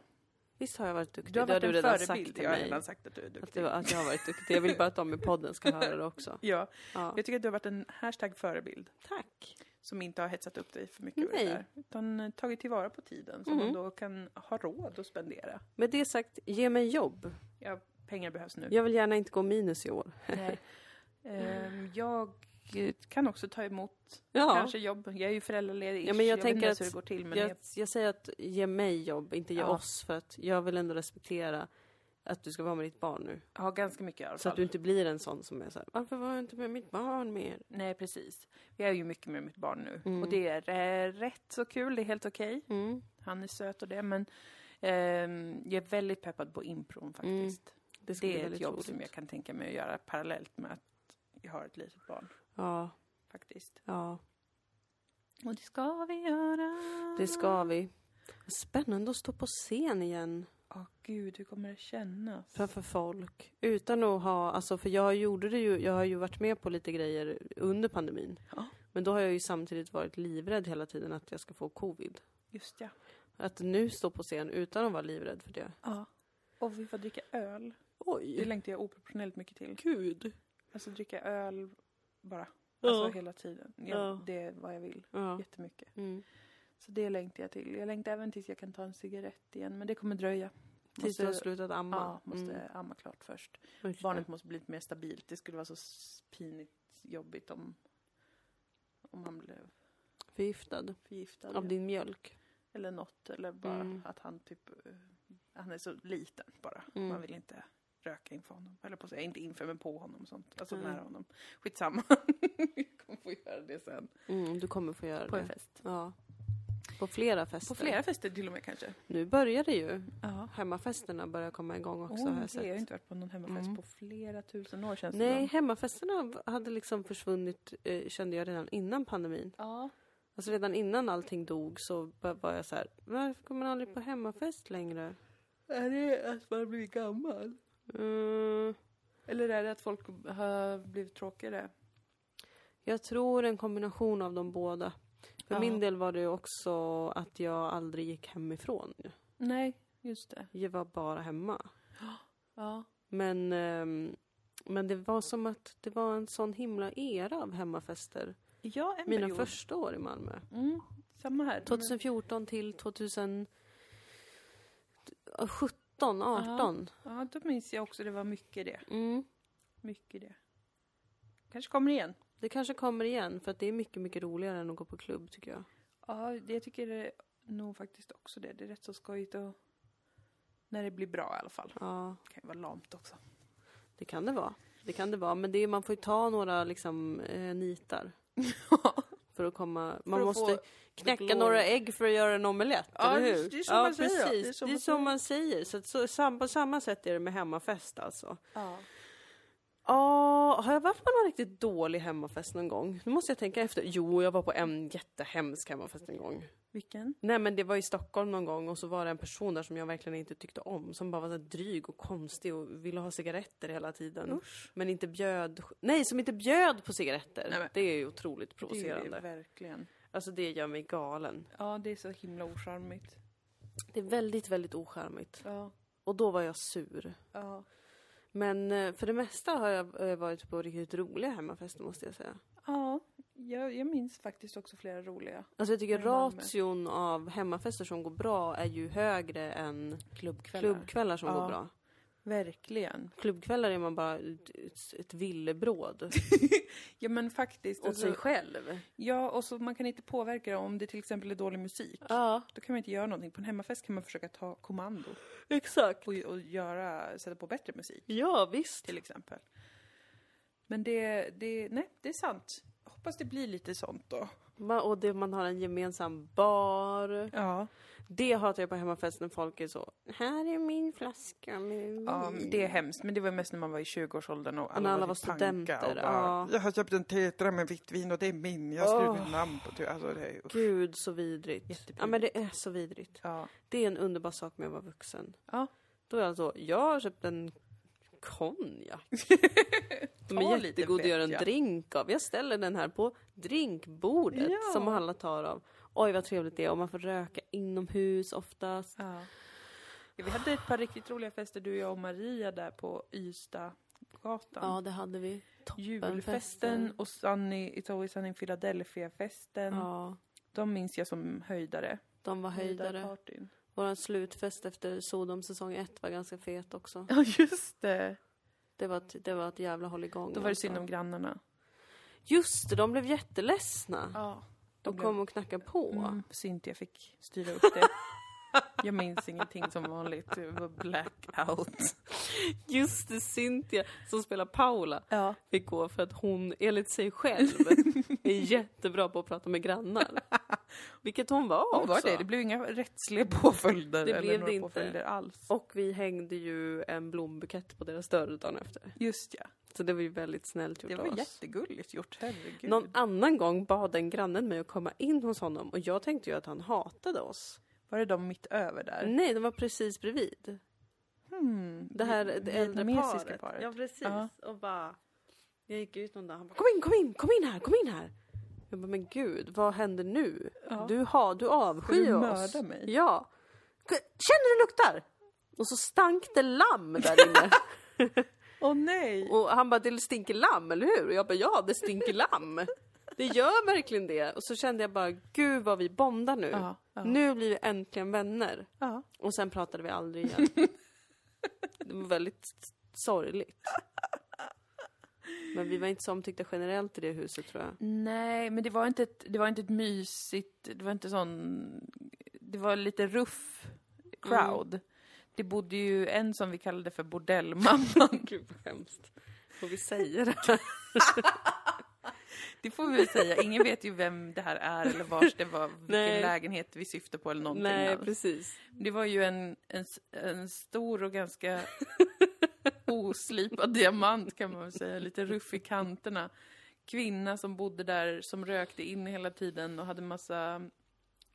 Visst har jag varit duktig? Du har det varit du en redan förebild. sagt till Jag har mig. redan sagt att du är duktig. Att, var, att jag har varit duktig. Jag vill bara att de i podden ska höra det också. Ja, Ja. jag tycker att du har varit en hashtag förebild. Tack. Som inte har hetsat upp dig för mycket Nej. där. Utan eh, tagit tillvara på tiden som Mhm. man då kan ha råd att spendera. Med det sagt, ge mig jobb. Ja, pengar behövs nu. Jag vill gärna inte gå minus i år. Nej. Ehm, jag kan också ta emot Ja. kanske jobb. Jag är ju föräldraledig. Ja, men jag vet tänker att hur det går till. Men Jag, jag, jag säger att ge mig jobb, inte ge Ja. oss. För att jag vill ändå respektera att du ska vara med ditt barn nu. har ganska mycket i alla Så fall. att du inte blir en sån som är så här, varför var jag inte med mitt barn mer? Nej, precis. Jag är ju mycket med mitt barn nu. Mm. Och det är eh, rätt så kul. Det är helt okej. Mm. Han är söt och det. Men ehm, jag är väldigt peppad på impron faktiskt. Det, ska bli Det är ett jobb roligt. som jag kan tänka mig att göra parallellt med att jag har ett litet barn. Ja, Faktiskt. ja, Och det ska vi göra. det ska vi. Spännande att stå på scen igen Åh gud, hur kommer det kännas? framför folk. Utan att ha, alltså för jag gjorde det ju, jag har ju varit med på lite grejer under pandemin. Ja. Men då har jag ju samtidigt varit livrädd hela tiden att jag ska få covid. Just ja. Att nu stå på scen utan att vara livrädd för det. Ja. Och vi får dricka öl. Det Oj, längtar jag oproportionellt mycket till. gud. Alltså dricka öl bara. Ja. Alltså hela tiden. Ja, Ja. Det är vad jag vill. Ja. Jättemycket. Mm. Så det längtar jag till. Jag längtar även tills jag kan ta en cigarett igen. Men det kommer dröja. Tills du har slutat amma. Ja, måste Mm. amma klart först. Oj, Barnet måste bli lite mer stabilt. Det skulle vara så pinigt jobbigt om, om han blev Förgiftad förgiftad. av din mjölk. Eller något. Eller bara Mm. att han typ... eh, Han är så liten bara. Mm. Man vill inte röka inför honom. Eller på att säga, inte inför men på honom och sånt. Alltså Mm. nära honom. Skitsamma. jag kommer få göra det sen. Mm, du kommer få göra På det. en fest. Ja. På flera fester. På flera fester till och med kanske. Nu börjar det ju. Ja. Hemmafesterna börjar komma igång också Oh, har jag det har jag sett. inte varit på någon hemmafest Mm. på flera tusen år känns det Nej, som. hemmafesterna hade liksom försvunnit, eh, kände jag redan innan pandemin. Ja. Alltså redan innan allting dog så var jag så här, varför kommer man aldrig på hemmafest längre? Är det att man har blivit gammal? Mm, Eller är det att folk har blivit tråkigare? jag tror en kombination av de båda. För Ja. min del var det också att jag aldrig gick hemifrån. Nej, just det. Jag var bara hemma. Ja. Men, ehm, men det var som att det var en sån himla era av hemmafester. Ja, Mina period. första år i Malmö. Mm, samma här. 2014 till 2017, 18. Ja, då minns jag också det var mycket det. Mm. Mycket det. Kanske kommer igen. Det kanske kommer igen för att det är mycket, mycket roligare än att gå på klubb tycker jag. Ja, det, jag tycker är nog faktiskt också det. Det är rätt så skojigt och när det blir bra i alla fall. Ja, Det kan ju vara lamt också. det kan det vara. Det kan det vara, men det är, man får ju ta några liksom eh, nitar. för att komma, man att måste knäcka några ägg för att göra en omelett, Ja, eller hur? det är så ja, man säger, precis. Det är det är man säger. Så, så på samma sätt är det med hemmafest alltså. Ja. Ja, har jag varit på någon riktigt dålig hemmafest någon gång? Nu måste jag tänka efter. Jo, jag var på en jättehemsk hemmafest en gång. Vilken? Nej men det var i Stockholm någon gång och så var det en person där som jag verkligen inte tyckte om. Som bara var så dryg och konstig och ville ha cigaretter hela tiden. Usch. Men inte bjöd, nej som inte bjöd på cigaretter. Nej, men- Det är ju otroligt Det är provocerande. det verkligen. Alltså det gör mig galen. Ja, det är så himla ocharmigt. Det är väldigt, väldigt ocharmigt. Ja. Och då var jag sur. Ja. Men eh, för det mesta har jag varit på riktigt roliga hemmafester måste jag säga. Ja, jag, jag minns faktiskt också flera roliga. Alltså jag tycker ration av hemmafester som går bra är ju högre än Klubbkvällar. klubbkvällar som Ja. går bra. Verkligen. Klubbkvällar är man bara ett, ett- villebråd Ja men faktiskt. åt sig Alltså, själv. ja, och så man kan inte påverka det om det till exempel är dålig musik. Ja, Då kan man inte göra någonting. På en hemmafest kan man försöka ta kommando exakt. och, och göra, sätta på bättre musik Ja, visst. till exempel. Men det, det, nej, det är sant. Hoppas det blir lite sånt då. Ma- Och det, man har en gemensam bar. Ja. Det hatar jag på hemmafest när folk är så. Här är min flaska med ja, det är hemskt. Men det var mest när man var i 20-årsåldern och alla, När alla var, studenter, Och bara, ja. Jag har köpt en tetra med vitt vin och det är min. Jag har mitt namn på det. Alltså, det är, usch. Gud, så vidrigt. Ja, men det är så vidrigt. Ja. Det är en underbar sak med att vara vuxen. Ja. Då är det alltså, jag har köpt en konjak. De är lite jättegod att göra en drink av. Jag ställer den här på drinkbordet Ja. som alla tar av. Oj vad trevligt det är och man får röka inomhus oftast. Ja. Ja, vi hade ett par riktigt roliga fester, du, jag och Maria, där på Ystadgatan. Ja det hade vi. Julfesten och Sunny, It's Always Sunny Philadelphia-festen. Ja, De minns jag som höjdare. de var höjdare. Vår slutfest efter Sodom säsong 1 var ganska fet också. Ja, just det. Det var ett, det var ett jävla hålligång. Då var det alltså. synd om grannarna. Just det, de blev jätteledsna. Ja. De kom och knackade på. Mm, Cynthia fick styra upp det. Jag minns ingenting som vanligt. Det var blackout. Just det, Cynthia som spelar Paula Ja. fick gå för att hon enligt sig själv är jättebra på att prata med grannar. Vilket hon var Hon också. var det. Det blev inga rättsliga påföljder. Det eller blev det inte. alls. Och vi hängde ju en blombukett på deras dörr dagen efter. Just ja. Så det var ju väldigt snällt gjort Det var oss. jättegulligt gjort. Herregud. Någon annan gång bad den grannen mig att komma in hos honom och jag tänkte ju att han hatade oss. Var det de mitt över där? Nej, de var precis bredvid. Hmm. Det här det äldre paret. paret. Ja, precis. Ja. Och bara... Jag gick ut någon dag han bara kom in, kom in, kom in här, kom in här. Jag bara, men gud, vad händer nu? Ja. Du, har, du avskyr du oss. mörda mig? Ja. Känner du luktar? Och så stank det lamm där inne. Åh nej! och han bara, det stinker lamm, eller hur? Och jag bara, ja, det stinker lamm. Det gör verkligen det. Och så kände jag bara, gud vad vi bondar nu. Ja, ja. Nu blir vi äntligen vänner. Ja. Och sen pratade vi aldrig igen. det var väldigt sorgligt. Men vi var inte så omtyckta generellt i det huset tror jag. Nej, men det var inte ett, det var inte ett mysigt, det var inte sån, det var lite ruff crowd. Det bodde ju en som vi kallade för bordellmamman. Gud vad hemskt. Får vi säga det här? Det får vi väl säga. Ingen vet ju vem det här är eller vars det var, vilken Nej. lägenhet vi syftar på eller någonting Nej, alls. precis. Det var ju en, en, en stor och ganska oslipad diamant kan man väl säga, lite ruff i kanterna. Kvinna som bodde där, som rökte in hela tiden och hade massa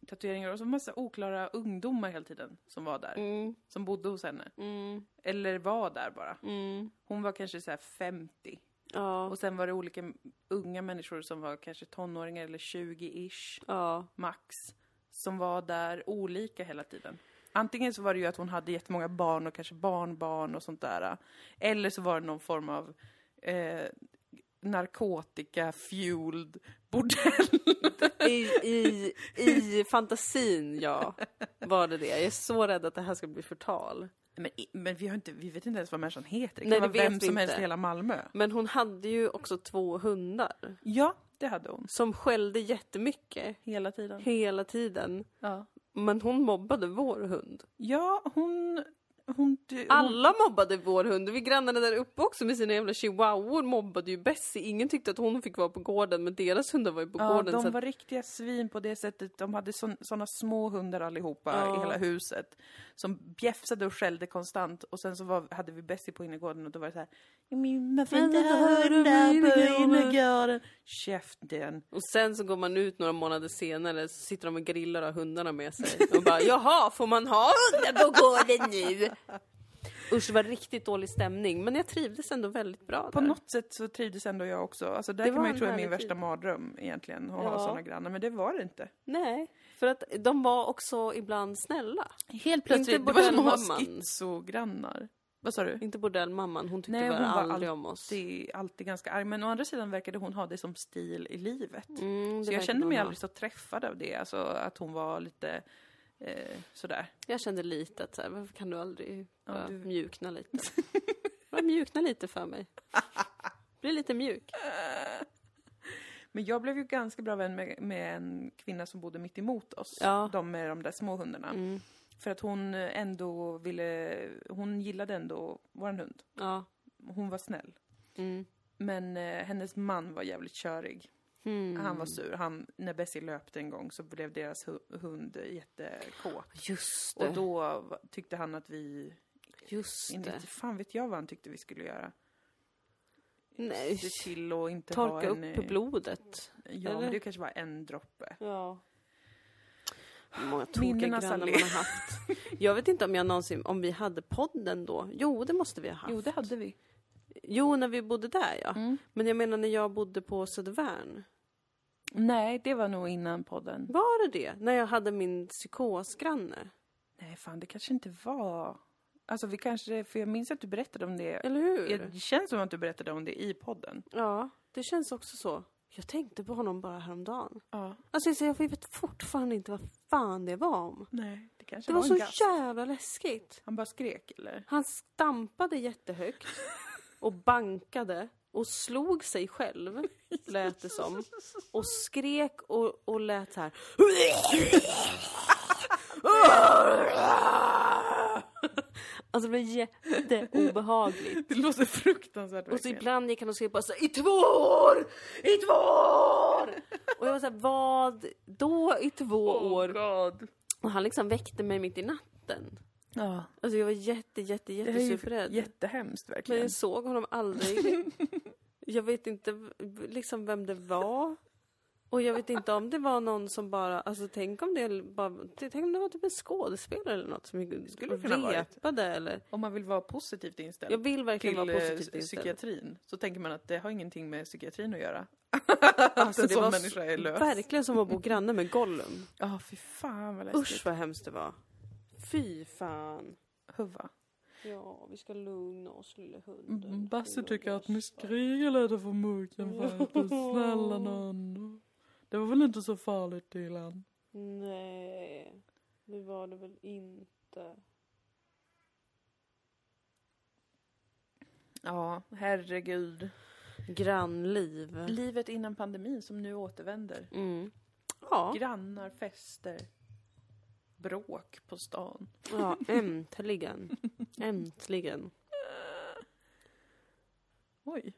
tatueringar och så massa oklara ungdomar hela tiden som var där. Mm, Som bodde hos henne. mm, Eller var där bara. mm. Hon var kanske så här 50. Ja, Och sen var det olika unga människor som var kanske tonåringar eller 20-ish ja. max. Som var där olika hela tiden. Antingen så var det ju att hon hade jättemånga barn och kanske barnbarn och sånt där. Eller så var det någon form av eh, narkotika-fueled bordell. I, i, I fantasin, ja, var det det. Jag är så rädd att det här ska bli förtal. Men, men vi, har inte, vi vet inte ens vad människan heter. Det kan Nej, det vara vem som helst i hela Malmö. Men hon hade ju också två hundar Ja, det hade hon. som skällde jättemycket Hela tiden. hela tiden. Ja. Men hon mobbade vår hund. Ja, hon, Hon, hon, Alla mobbade vår hund. Vi grannarna där uppe också med sina jävla chihuahuor mobbade ju Bessie. Ingen tyckte att hon fick vara på gården men deras hundar var ju på ja, gården. de så att, var riktiga svin på det sättet. De hade sådana små hundar allihopa Ja. i hela huset. Som bjäfsade och skällde konstant. Och sen så var, hade vi Bessie på innergården och då var det så här. "Men Man får inte hundar på innergården." innergården. Käften. och sen så går man ut några månader senare så sitter de och grillar och har hundarna med sig. Och bara jaha, får man ha hundar på gården nu? Usch, det var riktigt dålig stämning. Men jag trivdes ändå väldigt bra På där. något sätt så trivdes ändå jag också. Alltså där Det kan man ju tro är min värsta tid. mardröm egentligen. Att ha Ja. sådana grannar. Men det var det inte. Nej, för att de var också ibland snälla. Helt plötsligt, det var som att ha schizogrannar. Vad sa du? Inte bordellmamman, hon tyckte Nej, bara hon var aldrig om oss. alltid, alltid ganska arg. Men å andra sidan verkade hon ha det som stil i livet. Mm, Så jag kände mig ha. aldrig så träffad av det. Alltså att hon var lite eh, sådär. Jag kände lite att så här, varför kan du aldrig Ja, bara du- mjukna lite? bara mjukna lite för mig. Bli lite mjuk. Men jag blev ju ganska bra vän med, med en kvinna som bodde mitt emot oss. Ja. De med de där små hundarna. Mm. För att hon ändå ville, hon gillade ändå våran hund. Ja. Hon var snäll. Mm. Men eh, hennes man var jävligt körig. Mm. Han var sur. Han, när Bessie löpte en gång så blev deras hu- hund jättekåt. Just det. Och då tyckte han att vi, Just inte det. fan vet jag vad han tyckte vi skulle göra. Nej. Se till och inte Torka en... upp eh, blodet. Ja, eller? men det kanske var en droppe. Ja. Många tokiga grannar man har haft. Jag vet inte om jag någonsin, om vi hade podden då. Jo, det måste vi ha haft. Jo, det hade vi. Jo, när vi bodde där ja. Mm. Men jag menar när jag bodde på Södervärn. Nej, det var nog innan podden. Var det det? När jag hade min psykosgranne? Nej, fan det kanske inte var... Alltså vi kanske, för jag minns att du berättade om det. Eller hur? Det känns som att du berättade om det i podden. Ja, det känns också så. Jag tänkte på honom bara häromdagen. Ja. Alltså så jag vet fortfarande inte vad fan det var om. Nej, det kanske Det var var, så en gast. jävla läskigt. Han bara skrek eller? Han stampade jättehögt och bankade och slog sig själv, lät det som. Och skrek och, och lät så här. Alltså det var jätteobehagligt. Det låter fruktansvärt Och så verkligen. ibland gick han och skrek bara så här, i två år! I två år! Och jag var såhär, vad då i två år? God. Och han liksom väckte mig mitt i natten. Ja, Alltså jag var jätte, jätte, jättesuperrädd. jättehemskt Men verkligen. jag såg honom aldrig. Jag vet inte liksom vem det var. Och jag vet inte om det var någon som bara, alltså tänk om det bara, tänk om det var typ en skådespelare eller något som Skulle kunna ha varit. repade eller. Om man vill vara positivt inställd Jag vill verkligen vara eh, positivt inställd. psykiatrin så tänker man att det har ingenting med psykiatrin att göra. Alltså, en det sån var människa är lös. verkligen som att bo granne med Gollum. Ja, fy fan vad läskigt. Usch vad hemskt det var. Fy fan. Huva. Ja, vi ska lugna oss lille hunden. Mm, Basse Lilla tycker att ni Basse. skriker lite för mycket faktiskt. Snälla nån. Det var väl inte så farligt Dilan? Nej, det var det väl inte. Ja, herregud. Grannliv. Livet innan pandemin som nu återvänder. Mm. Ja, Grannar, fester, bråk på stan. ja, äntligen. Äntligen. Oj.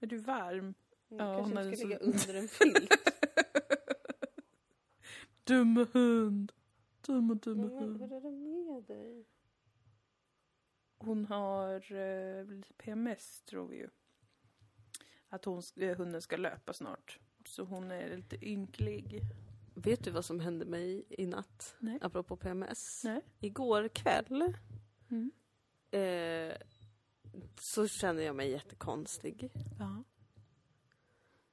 Är du varm? Jag Ja, kanske inte ska ligga under en filt. Dumme hund. Dumme, dumme Men hund. Vad är det med dig? Hon har eh, lite PMS tror vi ju. Att hon, eh, hunden ska löpa snart. Så hon är lite ynklig. Vet du vad som hände mig i natt? Nej. Apropå PMS. Nej. Igår kväll Mm. eh, så kände jag mig jättekonstig. Ja.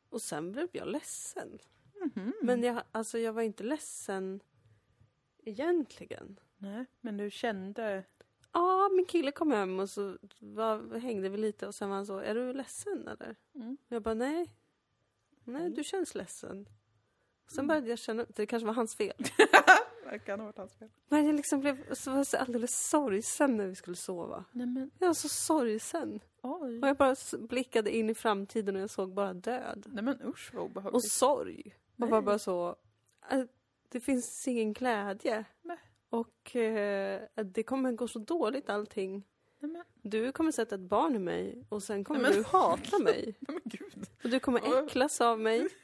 Och sen blev jag ledsen. Mhm. Men jag, alltså, jag var inte ledsen egentligen. Nej, men du kände... Ja, min kille kom hem och så var, hängde vi lite och sen var han så, är du ledsen eller? Mm. Jag bara, nej. Nej, Mm. du känns ledsen. Sen började jag känna, det kanske var hans fel. Det kan ha varit hans fel. Men jag liksom blev så, var jag så alldeles sorgsen när vi skulle sova. Nej men, Jag var så sorgsen. oj. Och jag bara blickade in i framtiden och jag såg bara död. Nej men usch vad Och obehagligt. sorg. Och Nej. var bara så, äh, det finns ingen glädje. Nej. Och eh, det kommer gå så dåligt allting. Nej, men, Du kommer sätta ett barn i mig och sen kommer Nej, du hata mig. nej. Och du kommer äcklas av mig.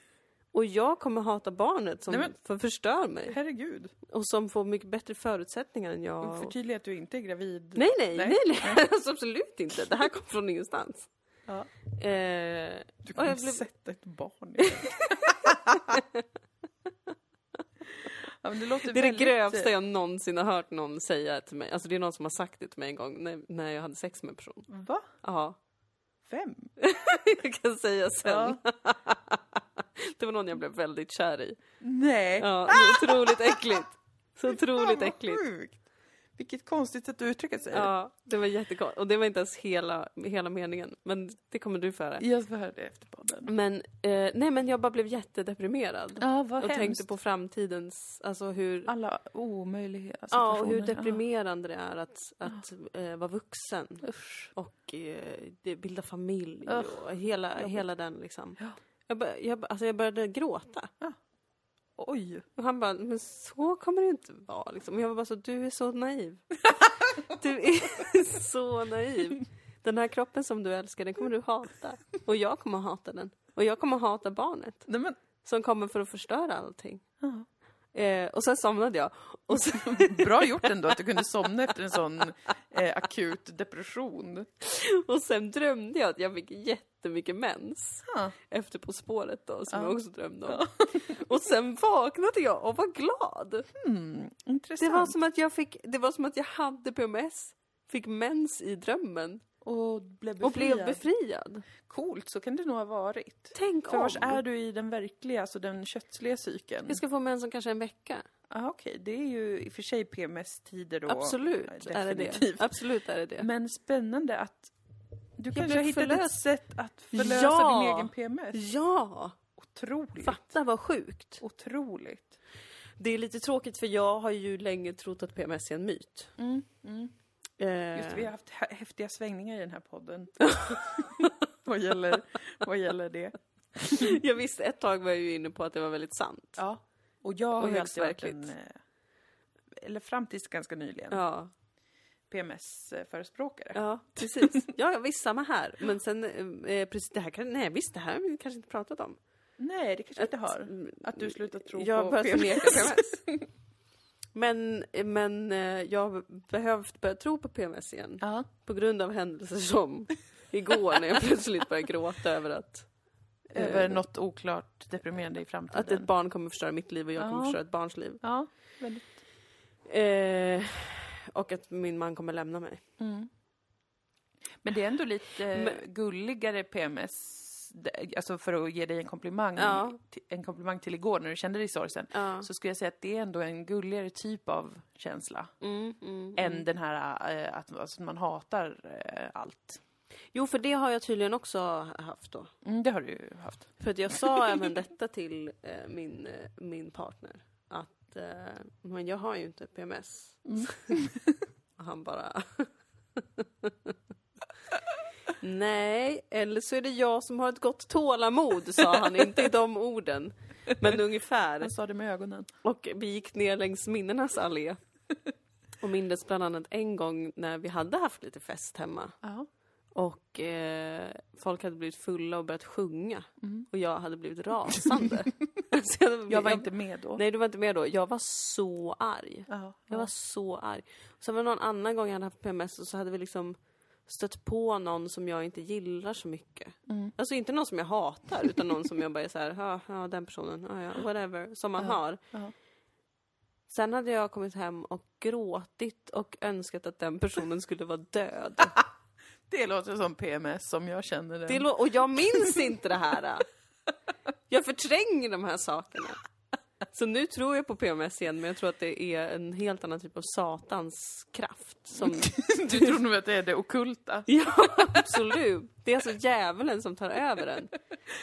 Och jag kommer hata barnet som Nej, men- för förstör mig. Herregud. Och som får mycket bättre förutsättningar än jag. Förtydliga att du inte är gravid. Nej, nej, Nej. nej, nej. Alltså, absolut inte. Det här kom från ingenstans. Ja. Eh, Du kommer jag blev... sätta ett barn i ja, det, låter Det är det väldigt... grövsta jag någonsin har hört någon säga till mig. Alltså det är någon som har sagt det till mig en gång när, när jag hade sex med en person. Va? Ja, Vem? jag kan säga sen. Ja. Det var någon jag blev väldigt kär i. Nej. Ja, så otroligt äckligt. Så otroligt äckligt. sjukt. Vilket konstigt sätt att uttrycka sig. Ja, det var jättekonstigt. Och det var inte ens hela, hela meningen. Men det kommer du få höra. Jag får höra det efter podden. Men, eh, nej men jag bara blev jättedeprimerad. Ja, vad och hemskt. tänkte på framtidens, alltså hur, Alla omöjliga ja, situationer. och hur deprimerande det är att, att eh, vara vuxen. Ja. Usch. Och eh, bilda familj Ugh, och hela, hela den liksom. Ja. Jag, bör, jag, alltså jag började gråta. Oj. Och han bara, men så kommer det inte vara liksom. Och jag var bara så, du är så naiv. du är så naiv. Den här kroppen som du älskar, den kommer du hata. Och jag kommer hata den. Och jag kommer hata barnet. Nej men, Som kommer för att förstöra allting. ja. Eh, och sen somnade jag. Och sen, Bra gjort ändå att du kunde somna efter en sån eh, akut depression. och sen drömde jag att jag fick jättemycket mens. Ja. Efter På spåret då, som Ja. jag också drömde om. Och sen vaknade jag och var glad. Hmm, Det intressant. var som att jag fick, det var som att jag hade PMS, fick mens i drömmen Och blev och befriad. blev befriad. Coolt, så kan det nog ha varit. Tänk För om! vars är du i den verkliga, alltså den köttsliga cykeln? Jag ska få mens om kanske en vecka. Ah, Okej, det är ju i och för sig PMS-tider då. Absolut är det det. Absolut är det det. Men spännande att du kanske blev har hittat ett förlöst. sätt att förlösa Ja! din egen PMS. Ja! Otroligt. Fatta vad sjukt. Otroligt. Det är lite tråkigt för jag har ju länge trott att PMS är en myt. Mm, mm. Eh, Just det, vi har haft hä- häftiga svängningar i den här podden. vad, gäller, vad gäller det. jag visste ett tag var jag ju inne på att det var väldigt sant. Ja. Och jag har ju alltid varit en, eh, eller fram tills ganska nyligen, Ja, PMS-förespråkare. ja precis. Ja, visst, samma här. Men sen, eh, precis, det här kan, nej visst, det här har vi kanske inte pratat om. Nej, det kanske inte har. Att du slutat tro jag på PMS. PMS. Men, men eh, jag har behövt börja tro på PMS igen. Ja. På grund av händelser som igår när jag plötsligt började gråta över att, Över eh, något oklart deprimerande i framtiden. att ett barn kommer förstöra mitt liv och jag kommer Ja. förstöra ett barns liv. Ja, väldigt. Eh, och att min man kommer lämna mig. Mm. Men det är ändå lite Men- gulligare PMS, alltså för att ge dig en komplimang, Ja. en komplimang till igår när du kände dig sorgsen, Ja. så skulle jag säga att det är ändå en gulligare typ av känsla Mm, mm, än mm. den här eh, att alltså, man hatar eh, allt. Jo, för det har jag tydligen också haft då. Mm, det har du ju haft. För att jag sa även detta till eh, min, min partner. Att men jag har ju inte PMS. Mm. och han bara... Nej, eller så är det jag som har ett gott tålamod, sa han. inte i de orden. Men ungefär. Han sa det med ögonen. Och vi gick ner längs minnenas allé. Och mindes bland annat en gång när vi hade haft lite fest hemma. Ja. Och eh, folk hade blivit fulla och börjat sjunga. Mm. Och jag hade blivit rasande. Jag, hade- Jag var inte med då. Nej, du var inte med då. Jag var så arg. Ja, Jag var så arg. Sen var det någon annan gång jag hade haft PMS och så hade vi liksom stött på någon som jag inte gillar så mycket. Mm. Alltså inte någon som jag hatar, utan någon som jag bara är så här, ja, ja den personen, ja, ja, whatever, som man Ja, har. ja. Sen hade jag kommit hem och gråtit och önskat att den personen skulle vara död. Det låter som PMS som jag känner. Det lå- och jag minns inte det här. Jag förtränger de här sakerna. Så nu tror jag på PMS igen, men jag tror att det är en helt annan typ av satans kraft. Som... du tror nog att det är det okulta. Ja, absolut. Det är alltså djävulen som tar över en.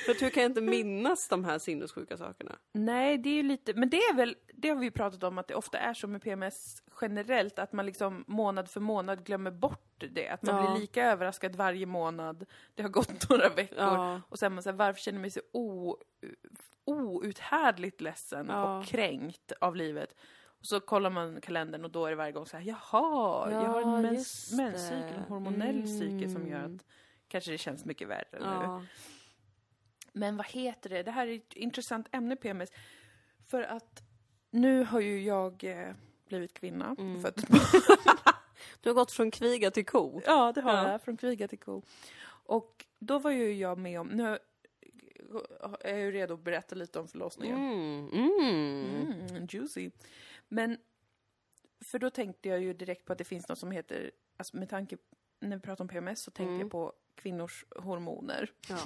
För hur kan jag inte minnas de här sinnessjuka sakerna? Nej, det är ju lite, men det är väl, det har vi ju pratat om att det ofta är så med PMS generellt, att man liksom månad för månad glömmer bort det. Att man Ja. blir lika överraskad varje månad, det har gått några veckor, Ja. och sen man säger varför känner mig så o, outhärdligt ledsen Ja. och kränkt av livet? Och så kollar man kalendern och då är det varje gång så här, jaha, jag har Ja, en mens, menscykel, en hormonell cykel som gör Mm. att kanske det känns mycket värre nu. Ja. Men vad heter det? Det här är ett intressant ämne PMS. För att nu har ju jag eh, blivit kvinna. Mm. och fött ett barn. Du har gått från kviga till ko. ja, det har Ja. jag. Från kviga till ko. Och då var ju jag med om, nu är ju redo att berätta lite om förlossningen. Mm. Mm. Mm, juicy. Men, för då tänkte jag ju direkt på att det finns något som heter, alltså med tanke, när vi pratar om PMS så tänkte Mm. jag på kvinnors hormoner. Ja.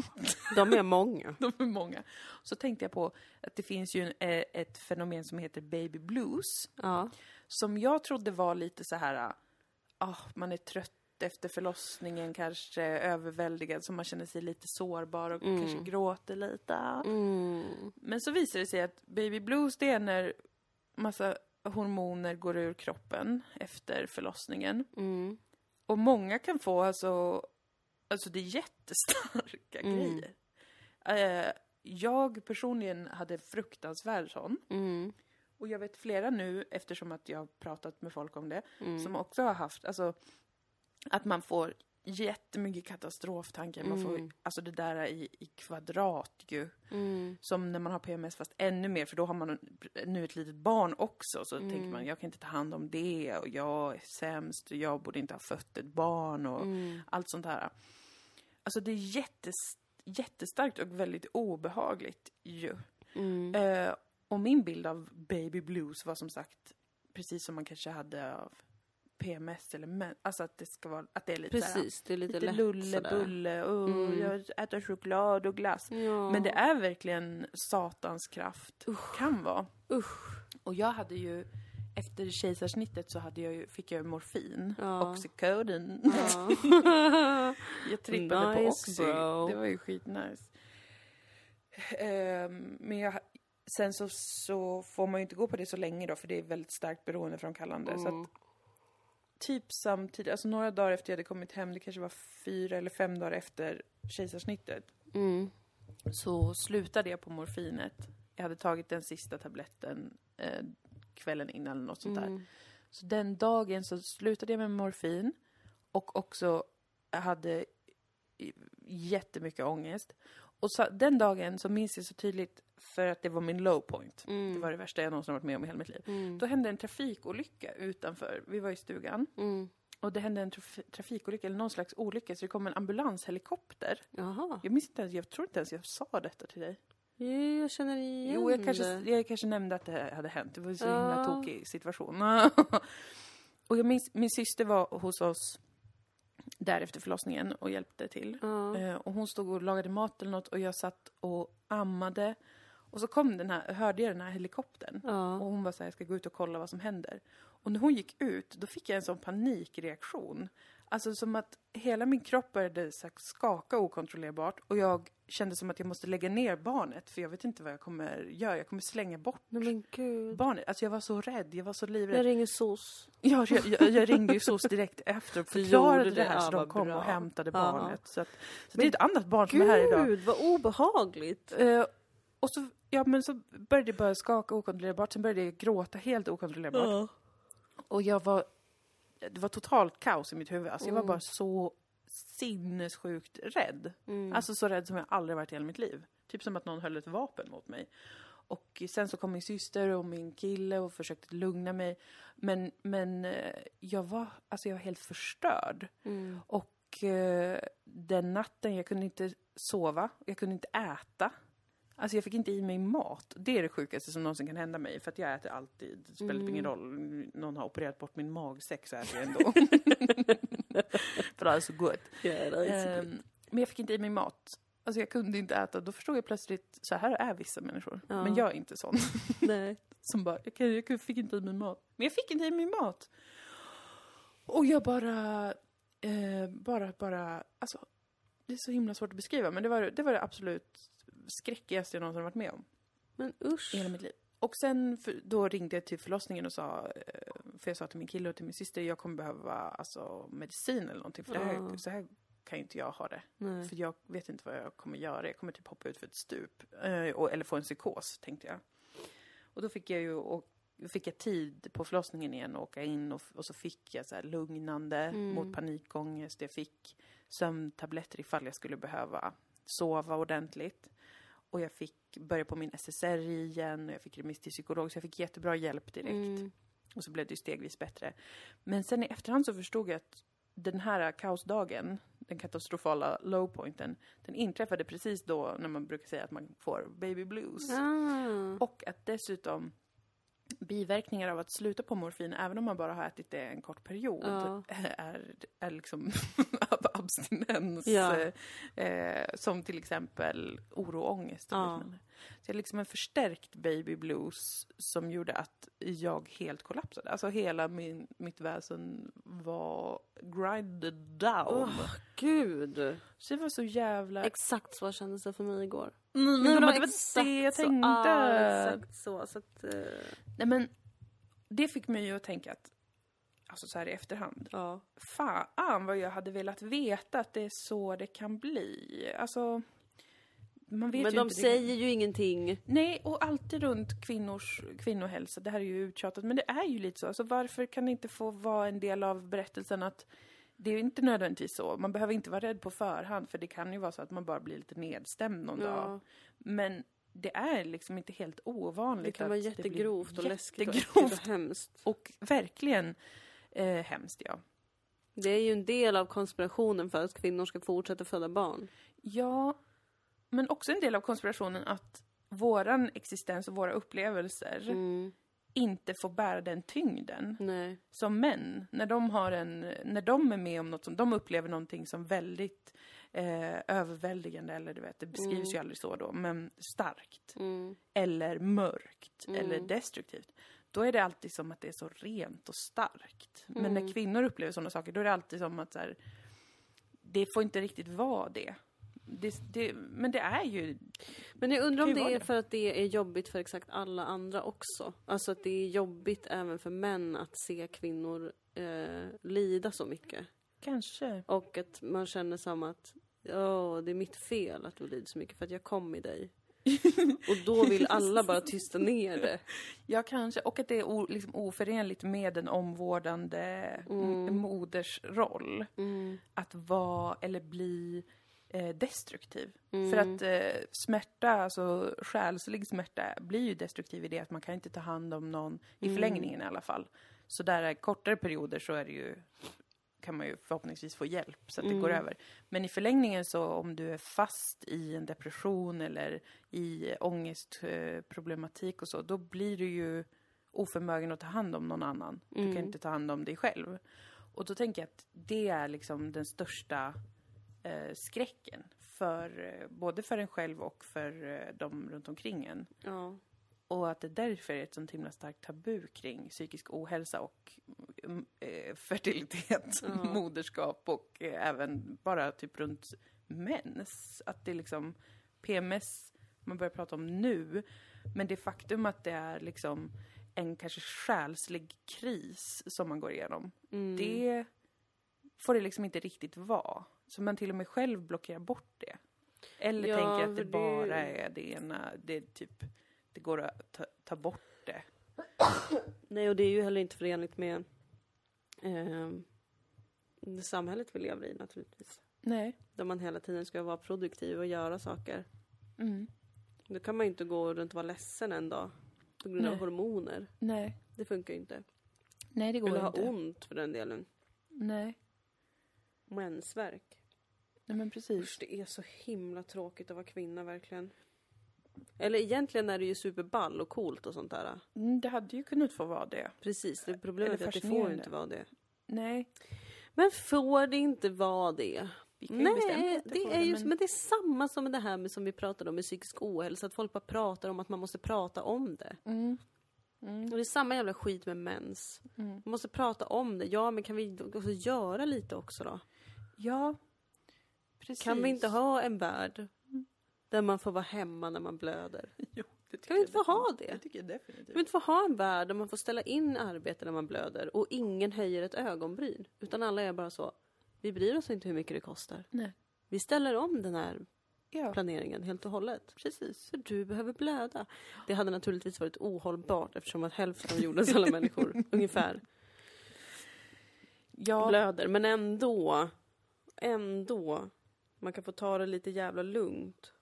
De är många. De är många. Så tänkte jag på att det finns ju en, eh, ett fenomen som heter baby blues. Ja. Som jag trodde var lite så här, ah, man är trött efter förlossningen, kanske överväldigad, så man känner sig lite sårbar och Mm. kanske gråter lite. Mm. Men så visar det sig att baby blues, det är när massa hormoner går ur kroppen efter förlossningen. Mm. Och många kan få alltså, alltså det är jättestarka Mm. grejer. Eh, jag personligen hade fruktansvärd sån. Mm. Och jag vet flera nu, eftersom att jag har pratat med folk om det, Mm. som också har haft, alltså att man får jättemycket katastroftankar. Man får Mm. alltså det där i, i kvadrat ju. Mm. Som när man har PMS fast ännu mer för då har man nu ett litet barn också. Så Mm. tänker man, jag kan inte ta hand om det och jag är sämst och jag borde inte ha fött ett barn och Mm. allt sånt här. Alltså det är jättes, jättestarkt och väldigt obehagligt ju. Mm. Eh, och min bild av baby blues var som sagt precis som man kanske hade av PMS eller men, alltså att det ska vara, att det är lite såhär, Precis, det är lite, lite lätt lulle, sådär. bulle, oh, Mm. jag äter choklad och glass. Ja. Men det är verkligen satans kraft, kan vara. Usch. Och jag hade ju, efter kejsarsnittet så hade jag ju, fick jag ju morfin, Ja. oxycodin. Ja. Jag trippade på Nice, Oxy. bro. Det var ju skitnice. Ehm, men jag, sen så, så får man ju inte gå på det så länge då, för det är väldigt starkt beroendeframkallande. Så Mm. att typ samtidigt, alltså några dagar efter jag hade kommit hem, det kanske var fyra eller fem dagar efter kejsarsnittet, Mm. så slutade jag på morfinet. Jag hade tagit den sista tabletten eh, kvällen innan eller något sånt där. Mm. Så den dagen så slutade jag med morfin och också hade jättemycket ångest. Och så, den dagen så minns jag så tydligt för att det var min low point. Mm. Det var det värsta jag någonsin varit med om i hela mitt liv. Mm. Då hände en trafikolycka utanför. Vi var i stugan Mm. och det hände en traf- trafikolycka eller någon slags olycka så det kom en ambulanshelikopter. Jaha. Jag minns inte ens, jag tror inte ens jag sa detta till dig. Jo, jag känner igen Jo, jag kanske, det. jag kanske nämnde att det hade hänt. Det var en så Ja. himla tokig situation. och jag minns, min syster var hos oss där efter förlossningen och hjälpte till. Ja. Eh, och hon stod och lagade mat eller något och jag satt och ammade. Och så kom den här, hörde jag den här helikoptern. Och Ja. hon var så här, jag ska gå ut och kolla vad som händer. Och när hon gick ut, då fick jag en sån panikreaktion. Alltså som att hela min kropp började så skaka okontrollerbart och jag kände som att jag måste lägga ner barnet för jag vet inte vad jag kommer göra. Jag kommer slänga bort Nej barnet. Alltså jag var så rädd, jag var så Jag livrädd. ringer SOS. Ja, jag, jag, jag ringde ju SOS direkt efter och förklarade det det, här så de kom bra. och hämtade Ja. barnet. Så, att, så det är ett annat barn som är här idag. Gud, vad obehagligt. Eh, och så, ja men så började det bara skaka okontrollerbart, sen började jag gråta helt okontrollerbart. Och jag var, det var totalt kaos i mitt huvud. Alltså jag var Mm. bara så sinnessjukt rädd. Mm. Alltså så rädd som jag aldrig varit i hela mitt liv. Typ som att någon höll ett vapen mot mig. Och sen så kom min syster och min kille och försökte lugna mig. Men, men eh, jag var, alltså jag var helt förstörd. Mm. Och eh, den natten, jag kunde inte sova, jag kunde inte äta. Alltså jag fick inte i mig mat. Det är det sjukaste som någonsin kan hända mig. För att jag äter alltid. Det spelar ingen Mm. roll. Någon har opererat bort min magsäck så äter jag ändå. för det är så gott. Ja, det är så Ehm, men jag fick inte i mig mat. Alltså jag kunde inte äta. Då förstod jag plötsligt, så här är vissa människor. Ja. Men jag är inte sån. Nej. Som bara, jag, kan, jag fick inte i mig mat. Men jag fick inte i mig mat. Och jag bara, eh, bara, bara, alltså. Det är så himla svårt att beskriva. Men det var det, var det absolut skräckigaste jag någonsin varit med om Men usch. i hela mitt liv. Och sen för, då ringde jag till förlossningen och sa, eh, för jag sa till min kille och till min syster, jag kommer behöva alltså, medicin eller någonting. För det här, Ja. så här kan ju inte jag ha det. Nej. För jag vet inte vad jag kommer göra. Jag kommer typ hoppa ut för ett stup. Eh, eller få en psykos, tänkte jag. Och då fick jag ju och fick jag tid på förlossningen igen och åka in och, och så fick jag så här lugnande Mm. mot panikångest. Jag fick sömntabletter ifall jag skulle behöva sova ordentligt. Och jag fick börja på min SSRI igen och jag fick remiss till psykolog så jag fick jättebra hjälp direkt. Mm. Och så blev det ju stegvis bättre. Men sen i efterhand så förstod jag att den här kaosdagen, den katastrofala lowpointen, den inträffade precis då när man brukar säga att man får baby blues. Ah. Och att dessutom biverkningar av att sluta på morfin, även om man bara har ätit det en kort period, Ja. är, är liksom abstinens. Ja. Eh, som till exempel oro och ångest. och Ja. liknande. Så jag liksom en förstärkt baby blues som gjorde att jag helt kollapsade. Alltså hela min, mitt väsen var grinded down. Åh, gud! Så det var så jävla... Exakt så kändes det för mig igår. Nej, men men det var det jag så. tänkte. Ja, exakt så. så att, eh, Nej men, det fick mig ju att tänka att, alltså så här i efterhand, ja. fan vad jag hade velat veta att det är så det kan bli. Alltså, man vet Men ju de inte. säger ju ingenting. Nej, och alltid runt kvinnors kvinnohälsa, det här är ju uttjatat, men det är ju lite så. Alltså varför kan det inte få vara en del av berättelsen att det är inte nödvändigtvis så. Man behöver inte vara rädd på förhand, för det kan ju vara så att man bara blir lite nedstämd någon dag. Ja. Men det är liksom inte helt ovanligt Det kan vara jättegrovt och läskigt och, jättegrovt äckligt och hemskt. och verkligen eh, hemskt, ja. Det är ju en del av konspirationen för att kvinnor ska fortsätta föda barn. Ja, men också en del av konspirationen att våran existens och våra upplevelser Mm. Inte får bära den tyngden. Nej. Som män, när de, har en, när de är med om något som de upplever någonting som väldigt eh, överväldigande, eller du vet, det beskrivs ju aldrig så då, men starkt. Mm. eller mörkt Mm. eller destruktivt. Då är det alltid som att det är så rent och starkt. Men Mm. när kvinnor upplever sådana saker, då är det alltid som att så här, det får inte riktigt vara det. Det, det men det är ju... Men jag undrar om det är det. för att det är jobbigt för exakt alla andra också. Alltså att det är jobbigt även för män att se kvinnor eh, lida så mycket. Kanske. Och att man känner som att Åh, det är mitt fel att du lider så mycket för att jag kom i dig. Och då vill alla bara tysta ner det. Ja, kanske. Och att det är o, liksom oförenligt med en omvårdande mm. moders roll. Mm. Att vara eller bli destruktiv. Mm. För att eh, smärta, alltså själslig smärta, blir ju destruktiv i det att man kan inte ta hand om någon, i Mm. förlängningen i alla fall. Så där är kortare perioder så är det ju, kan man ju förhoppningsvis få hjälp så att det går Mm. över. Men i förlängningen så om du är fast i en depression eller i ångestproblematik och så, då blir du ju oförmögen att ta hand om någon annan. Du kan Mm. inte ta hand om dig själv. Och då tänker jag att det är liksom den största eh, skräcken. För, eh, både för en själv och för eh, de runt omkring en. Ja. Och att det därför är ett sånt himla starkt tabu kring psykisk ohälsa och mm, eh, fertilitet, Ja. moderskap och eh, även bara typ runt mens. Att det är liksom PMS man börjar prata om nu. Men det faktum att det är liksom en kanske själslig kris som man går igenom. Mm. Det får det liksom inte riktigt vara. Så man till och med själv blockerar bort det. Eller Ja, tänker att det det- bara är det ena, det är typ, det går att ta, ta bort det. Nej, och det är ju heller inte förenligt med eh, det samhället vi lever i naturligtvis. Nej. Där man hela tiden ska vara produktiv och göra saker. Mm. Då kan man ju inte gå runt och vara ledsen en dag. På grund av Nej. hormoner. Nej. Det funkar ju inte. Nej, det går Eller ha inte. ont för den delen. Nej. Mensvärk. Nej, men precis. Usch, det är så himla tråkigt att vara kvinna verkligen. Eller egentligen är det ju superball och coolt och sånt där. Mm, det hade ju kunnat få vara det. Precis, det problemet är att det får ju inte vara det. Nej. Men får det inte vara det? Nej, det är ju, men... men det är samma som med det här med som vi pratade om med psykisk ohälsa, att folk bara pratar om att man måste prata om det. Mm. Mm. Och det är samma jävla skit med mens. Mm. Man måste prata om det. Ja, men kan vi också göra lite också då? Ja, precis. Kan vi inte ha en värld där man får vara hemma när man blöder? Jo, Kan vi inte få ha det? Det tycker jag Kan definitivt. vi inte få ha en värld där man får ställa in arbete när man blöder och ingen höjer ett ögonbryn? Utan alla är bara så, vi bryr oss inte hur mycket det kostar. Nej. Vi ställer om den här Ja, planeringen helt och hållet. precis. För du behöver blöda. Det hade naturligtvis varit ohållbart eftersom att hälften av jordens alla människor ungefär Ja, blöder. Men ändå, ändå. Man kan få ta det lite jävla lugnt.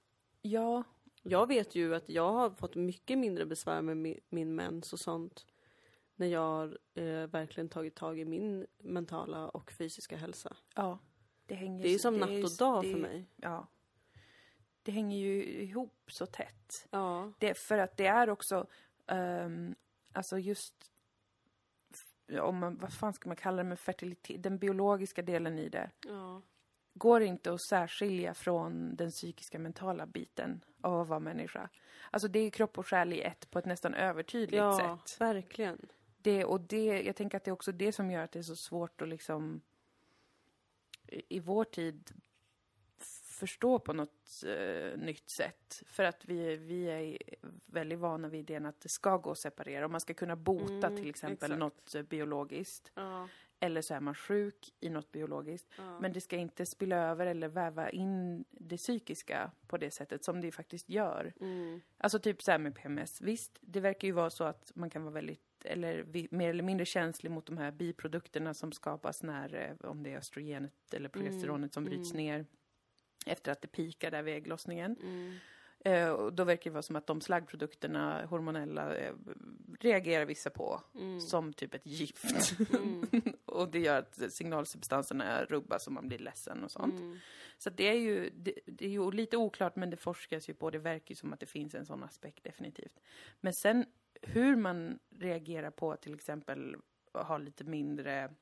ja, Jag vet ju att jag har fått mycket mindre besvär med mi- min mens och sånt. När jag har eh, verkligen tagit tag i min mentala och fysiska hälsa. ja. Det hänger Det är ju som natt och dag det- för mig. Ja. Det hänger ju ihop så tätt. Ja. Det, för att det är också, ehm, alltså just, om man, vad fan ska man kalla det med fertilitet, den biologiska delen i det. ja. Går inte att särskilja från den psykiska mentala biten av att vara människa. Alltså det är kropp och själ i ett på ett nästan övertydligt Ja, sätt. verkligen. Det, och det, jag tänker att det är också det som gör att det är så svårt att liksom i, i vår tid förstå på något eh, nytt sätt. För att vi, vi är väldigt vana vid idén att det ska gå att separera. Och man ska kunna bota Mm, till exempel exakt. något eh, biologiskt. Ja. Eller så är man sjuk i något biologiskt. Ja. Men det ska inte spilla över eller väva in det psykiska på det sättet som det faktiskt gör. Mm. Alltså typ så här med PMS. Visst, det verkar ju vara så att man kan vara väldigt, eller mer eller mindre känslig mot de här biprodukterna som skapas när, eh, om det är östrogenet eller progesteronet som bryts ner efter att det pikar där vid ägglossningen. Mm. Eh, och då verkar det vara som att de slaggprodukterna, hormonella, eh, reagerar vissa på Mm. som typ ett gift. och det gör att signalsubstanserna rubbas och man blir ledsen och sånt. Mm. Så det är ju det, det är ju lite oklart men det forskas ju på. Det verkar ju som att det finns en sån aspekt definitivt. Men sen hur man reagerar på till exempel att ha lite mindre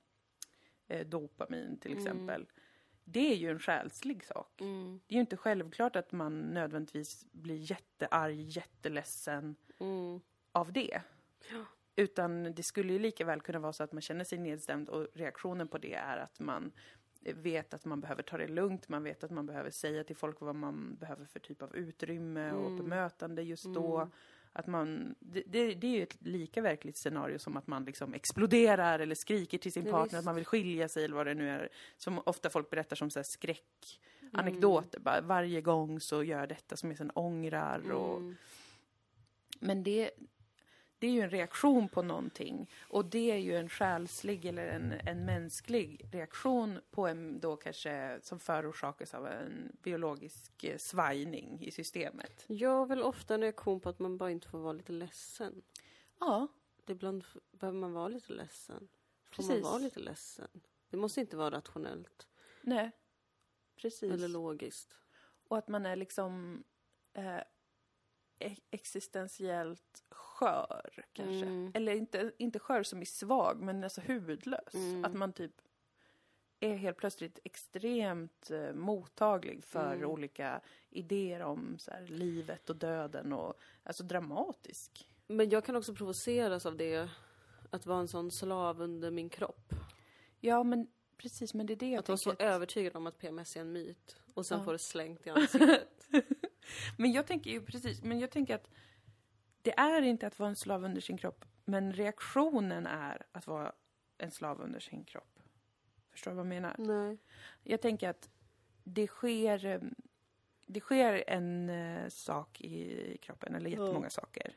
eh, dopamin till exempel. Det är ju en själslig sak. Mm. Det är ju inte självklart att man nödvändigtvis blir jättearg, jätteledsen Mm. av det. Ja. Utan det skulle ju lika väl kunna vara så att man känner sig nedstämd och reaktionen på det är att man vet att man behöver ta det lugnt, man vet att man behöver säga till folk vad man behöver för typ av utrymme och bemötande just då. Att man, det, det, det är ju ett lika verkligt scenario som att man liksom exploderar eller skriker till sin Ja, partner visst. att man vill skilja sig eller vad det nu är. Som ofta folk berättar som så här skräckanekdoter. Bara, varje gång så gör jag detta som jag sen ångrar. Och, Mm. men det, det är ju en reaktion på någonting. Och det är ju en själslig eller en, en mänsklig reaktion på en då kanske som förorsakas av en biologisk eh, svajning i systemet. Jag har väl ofta en reaktion på att man bara inte får vara lite ledsen. Ja, Det ibland behöver man vara lite ledsen. Får man Precis. vara lite ledsen? Det måste inte vara rationellt nej. Precis. eller logiskt. Och att man är liksom eh, existentiellt skör, kanske. Mm. Eller inte, inte skör som i svag, men alltså huvudlös. Mm. Att man typ är helt plötsligt extremt eh, mottaglig för Mm. olika idéer om så här, livet och döden och alltså dramatisk. Men jag kan också provoceras av det. Att vara en sån slav under min kropp. Ja, men precis, men det är det jag Att vara så övertygad om att PMS är en myt. Och sen Ja. få det slängt i ansiktet. Men jag tänker ju precis, men jag tänker att det är inte att vara en slav under sin kropp, men reaktionen är att vara en slav under sin kropp. Förstår du vad jag menar? Nej. Jag tänker att det sker, eh, det sker en eh, sak i kroppen, eller jättemånga saker,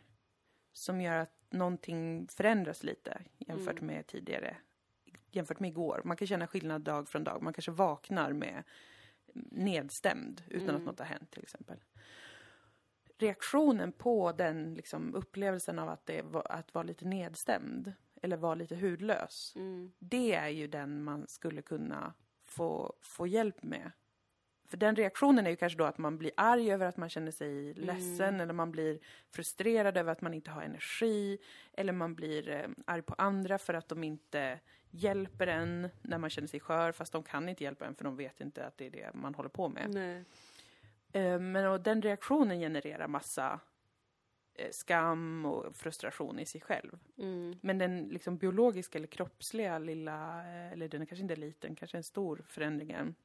som gör att någonting förändras lite jämfört Mm. med tidigare. Jämfört med igår. Man kan känna skillnad dag från dag. Man kanske vaknar med nedstämd utan att Mm. något har hänt till exempel. Reaktionen på den liksom, upplevelsen av att, det var, att vara lite nedstämd eller vara lite hudlös Mm. det är ju den man skulle kunna få, få hjälp med. För den reaktionen är ju kanske då att man blir arg över att man känner sig ledsen eller man blir frustrerad över att man inte har energi eller man blir eh, arg på andra för att de inte hjälper en när man känner sig skör fast de kan inte hjälpa en för de vet inte att det är det man håller på med. Eh, Men och den reaktionen genererar massa eh, skam och frustration i sig själv. Mm. Men den liksom biologiska eller kroppsliga lilla, eh, eller den är kanske inte liten, kanske en stor förändringen.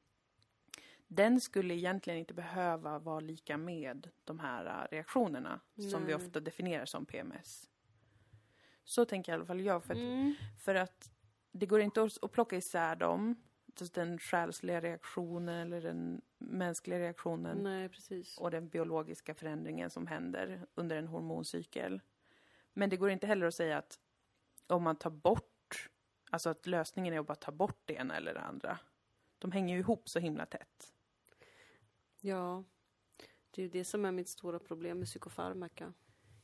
Den skulle egentligen inte behöva vara lika med de här eh, reaktionerna som vi Nej. ofta definierar som PMS. Så tänker i alla fall jag. För att, Mm. för att det går inte att, plocka isär dem. inte den själsliga reaktionen eller den mänskliga reaktionen Nej, och den biologiska förändringen som händer under en hormoncykel. Men det går inte heller att säga att om man tar bort, alltså att lösningen är att bara ta bort det ena eller det andra. De hänger ju ihop så himla tätt. Ja. Det är ju det som är mitt stora problem med psykofarmaka.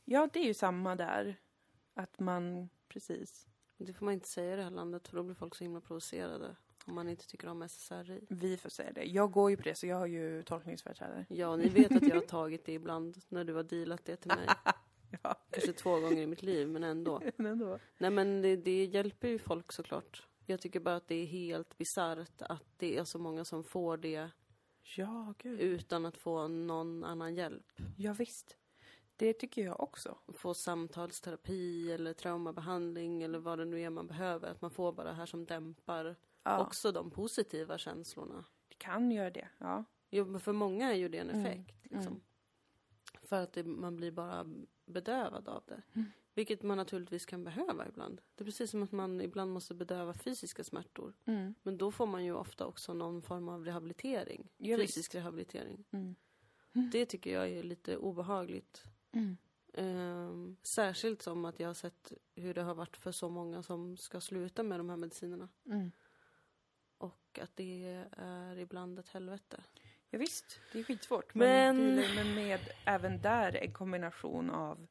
Ja, det är ju samma där. Att man, precis. Det får man inte säga i det här landet för då blir folk så himla provocerade. Om man inte tycker om SSRI. Vi får säga det. Jag går ju på det, så jag har ju tolkningsföreträde. Ja, ni vet att jag har tagit det ibland när du har dealat det till mig. Ja, Kanske två gånger i mitt liv, men ändå. men ändå. Nej, men det, det hjälper ju folk såklart. Jag tycker bara att det är helt bisarrt att det är så många som får det Ja, gud. utan att få någon annan hjälp. Ja, visst. Det tycker jag också. Få samtalsterapi eller traumabehandling eller vad det nu är man behöver. Att man får bara det här som dämpar Ja, också de positiva känslorna. det kan göra det. Ja. Jo, men för många är ju det en Mm, effekt. Liksom. mm. För att det, man blir bara bedövad av det. Mm. Vilket man naturligtvis kan behöva ibland. Det är precis som att man ibland måste bedöva fysiska smärtor. Mm. Men då får man ju ofta också någon form av rehabilitering. Ja, fysisk rehabilitering. Mm. Det tycker jag är lite obehagligt. Mm. Ehm, särskilt som att jag har sett hur det har varit för så många som ska sluta med de här medicinerna. Mm. Och att det är ibland ett helvete. Ja, visst, det är skitsvårt. Men- men med även där en kombination av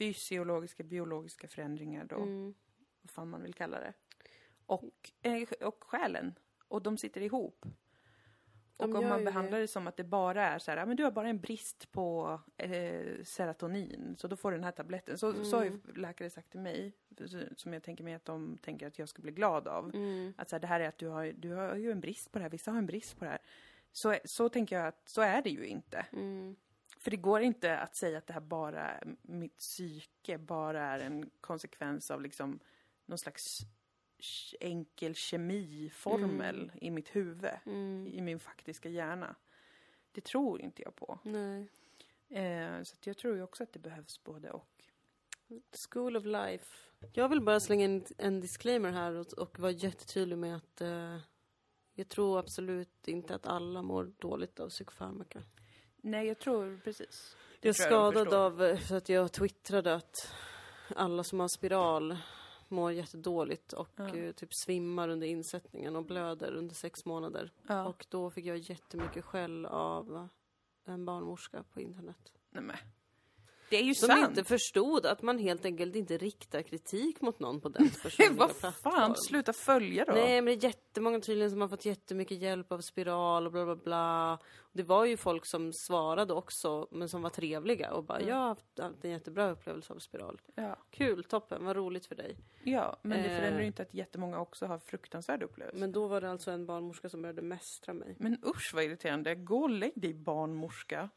fysiologiska, biologiska förändringar då, Mm. vad fan man vill kalla det. Och, eh, och själen. Och de sitter ihop. Och De om gör man behandlar det. det som att det bara är så här, "Ja, men du har bara en brist på eh, serotonin, så då får du den här tabletten. Så, så har ju läkare sagt till mig, som jag tänker mig att de tänker att jag ska bli glad av. Mm. Att så här, det här är att du har, du har ju en brist på det här, vissa har en brist på det här. Så, så tänker jag att så är det ju inte. Mm. För det går inte att säga att det här bara, mitt psyke bara är en konsekvens av liksom någon slags enkel kemiformel i mitt huvud, Mm. i min faktiska hjärna. Det tror inte jag på. Eh, så jag tror ju också att det behövs både och. School of life. Jag vill bara slänga in en disclaimer här och, och vara jättetydlig med att eh, jag tror absolut inte att alla mår dåligt av psykofarmaka. Nej, jag tror precis. Jag är jag skadad förstår. av, eh, för att jag twittrade att alla som har spiral mår jättedåligt och Ja. eh, typ svimmar under insättningen och blöder under sex månader. Ja. Och då fick jag jättemycket skäll av en barnmorska på internet. Nej, men. Det är ju Som sant! inte förstod att man helt enkelt inte riktar kritik mot någon på den personliga Vad plattform. fan, sluta följa då! Nej, men det är jättemånga tydligen som har fått jättemycket hjälp av spiral och bla bla bla. Det var ju folk som svarade också, men som var trevliga och bara Mm. jag har haft haft en jättebra upplevelse av spiral. Ja. Kul, toppen, vad roligt för dig. ja, men det Eh. förändrar ju inte att jättemånga också har fruktansvärda upplevelser. Men då var det alltså en barnmorska som började mästra mig. Men usch vad irriterande. Gå och lägg dig barnmorska.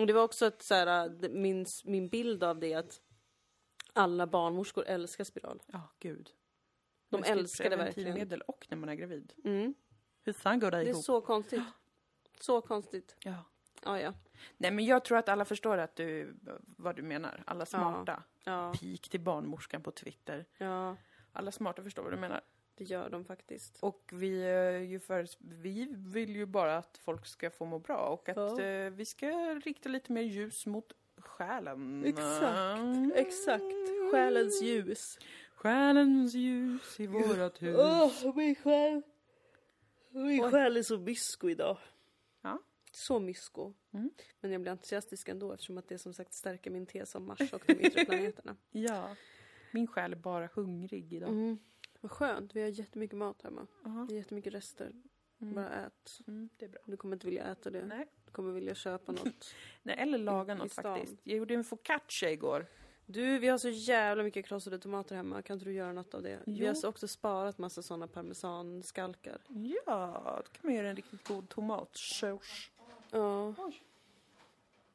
Och det var också att så här, det- min, min bild av det att alla barnmorskor älskar spiral. Ja, gud. De älskar det verkligen. preventivmedel och när man är gravid. Mm. Hur fan går det Det är ihop? så konstigt. Så konstigt. Ja. Ja, ja. Nej, men jag tror att alla förstår att du, vad du menar. Alla smarta. Ja, Pik till barnmorskan på Twitter. ja, Alla smarta förstår vad du menar. Det gör de faktiskt. Och vi, är ju för, vi vill ju bara att folk ska få må bra och att Ja. eh, vi ska rikta lite mer ljus mot själen. Exakt, exakt. Själens ljus. Själens ljus i vårat hus. Åh, min själ. Min Oj. själ är så mysko idag. Ja. Så mysko. Mm. Men jag blir entusiastisk ändå eftersom att det som sagt stärker min tes om Mars och de yttre planeterna. Ja. Min själ är bara hungrig idag. Mm. Vad skönt, vi har jättemycket mat hemma. Det är jättemycket rester. Mm. Bara ät. Mm, det är bra. Du kommer inte vilja äta det. Nej. Du kommer vilja köpa något. Nej, eller laga något faktiskt. Jag gjorde en focaccia igår. Du, vi har så jävla mycket krossade tomater hemma. Kan inte du göra något av det? Vi Jo. har också sparat massa sådana parmesanskalkar. Ja, då kan man göra en riktigt god tomatsås. Ja,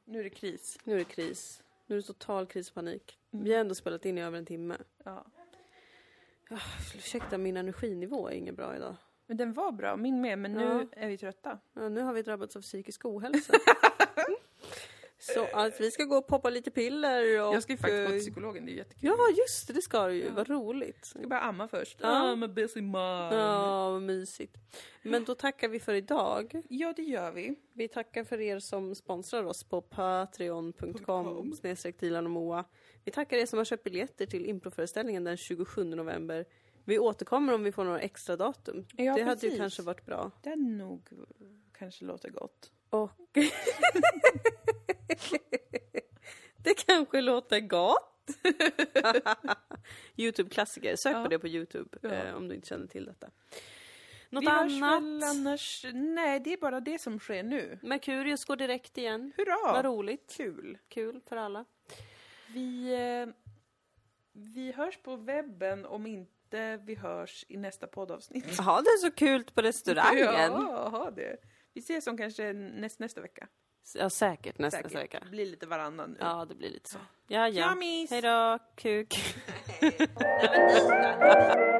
Nu är det kris. nu är det kris. Nu är det total krispanik. Mm. Vi har ändå spelat in i över en timme. Ja. Ursäkta, min energinivå är ingen bra idag. Men den var bra, min med, men nu Ja. är vi trötta. Ja, nu har vi drabbats av psykisk ohälsa. Så att vi ska gå och poppa lite piller och... Jag ska ju faktiskt gå till eh, psykologen, det är jättekul. Ja, just det, det ska du ju. Vad roligt. Jag ska bara amma först. Ja. I'm a busy mom. Ja, vad mysigt. Men då tackar vi för idag. Ja, det gör vi. Vi tackar för er som sponsrar oss på patreon.com snedstreck och Moa. Vi tackar er som har köpt biljetter till improföreställningen den 27 november. Vi återkommer om vi får några extra datum. Ja, det hade ju precis. kanske varit bra. Det är nog kanske låter gott. Och... det kanske låter gott. Youtube-klassiker. Sök Ja. på det på Youtube Ja. eh, om du inte känner till detta. Något vi annat? väl annars... Nej, det är bara det som sker nu. Merkurius går direkt igen. Hurra! Vad roligt. Kul. Kul för alla. Vi, eh, vi hörs på webben om inte vi hörs i nästa poddavsnitt. Jaha, det är så kul på restaurangen. Ja, ha det. Vi ses om kanske näst, nästa vecka. Ja, säkert nästa Säkert. vecka. Det blir lite varannan nu. Ja, det blir lite så. Ja, ja. Hej då, kuk.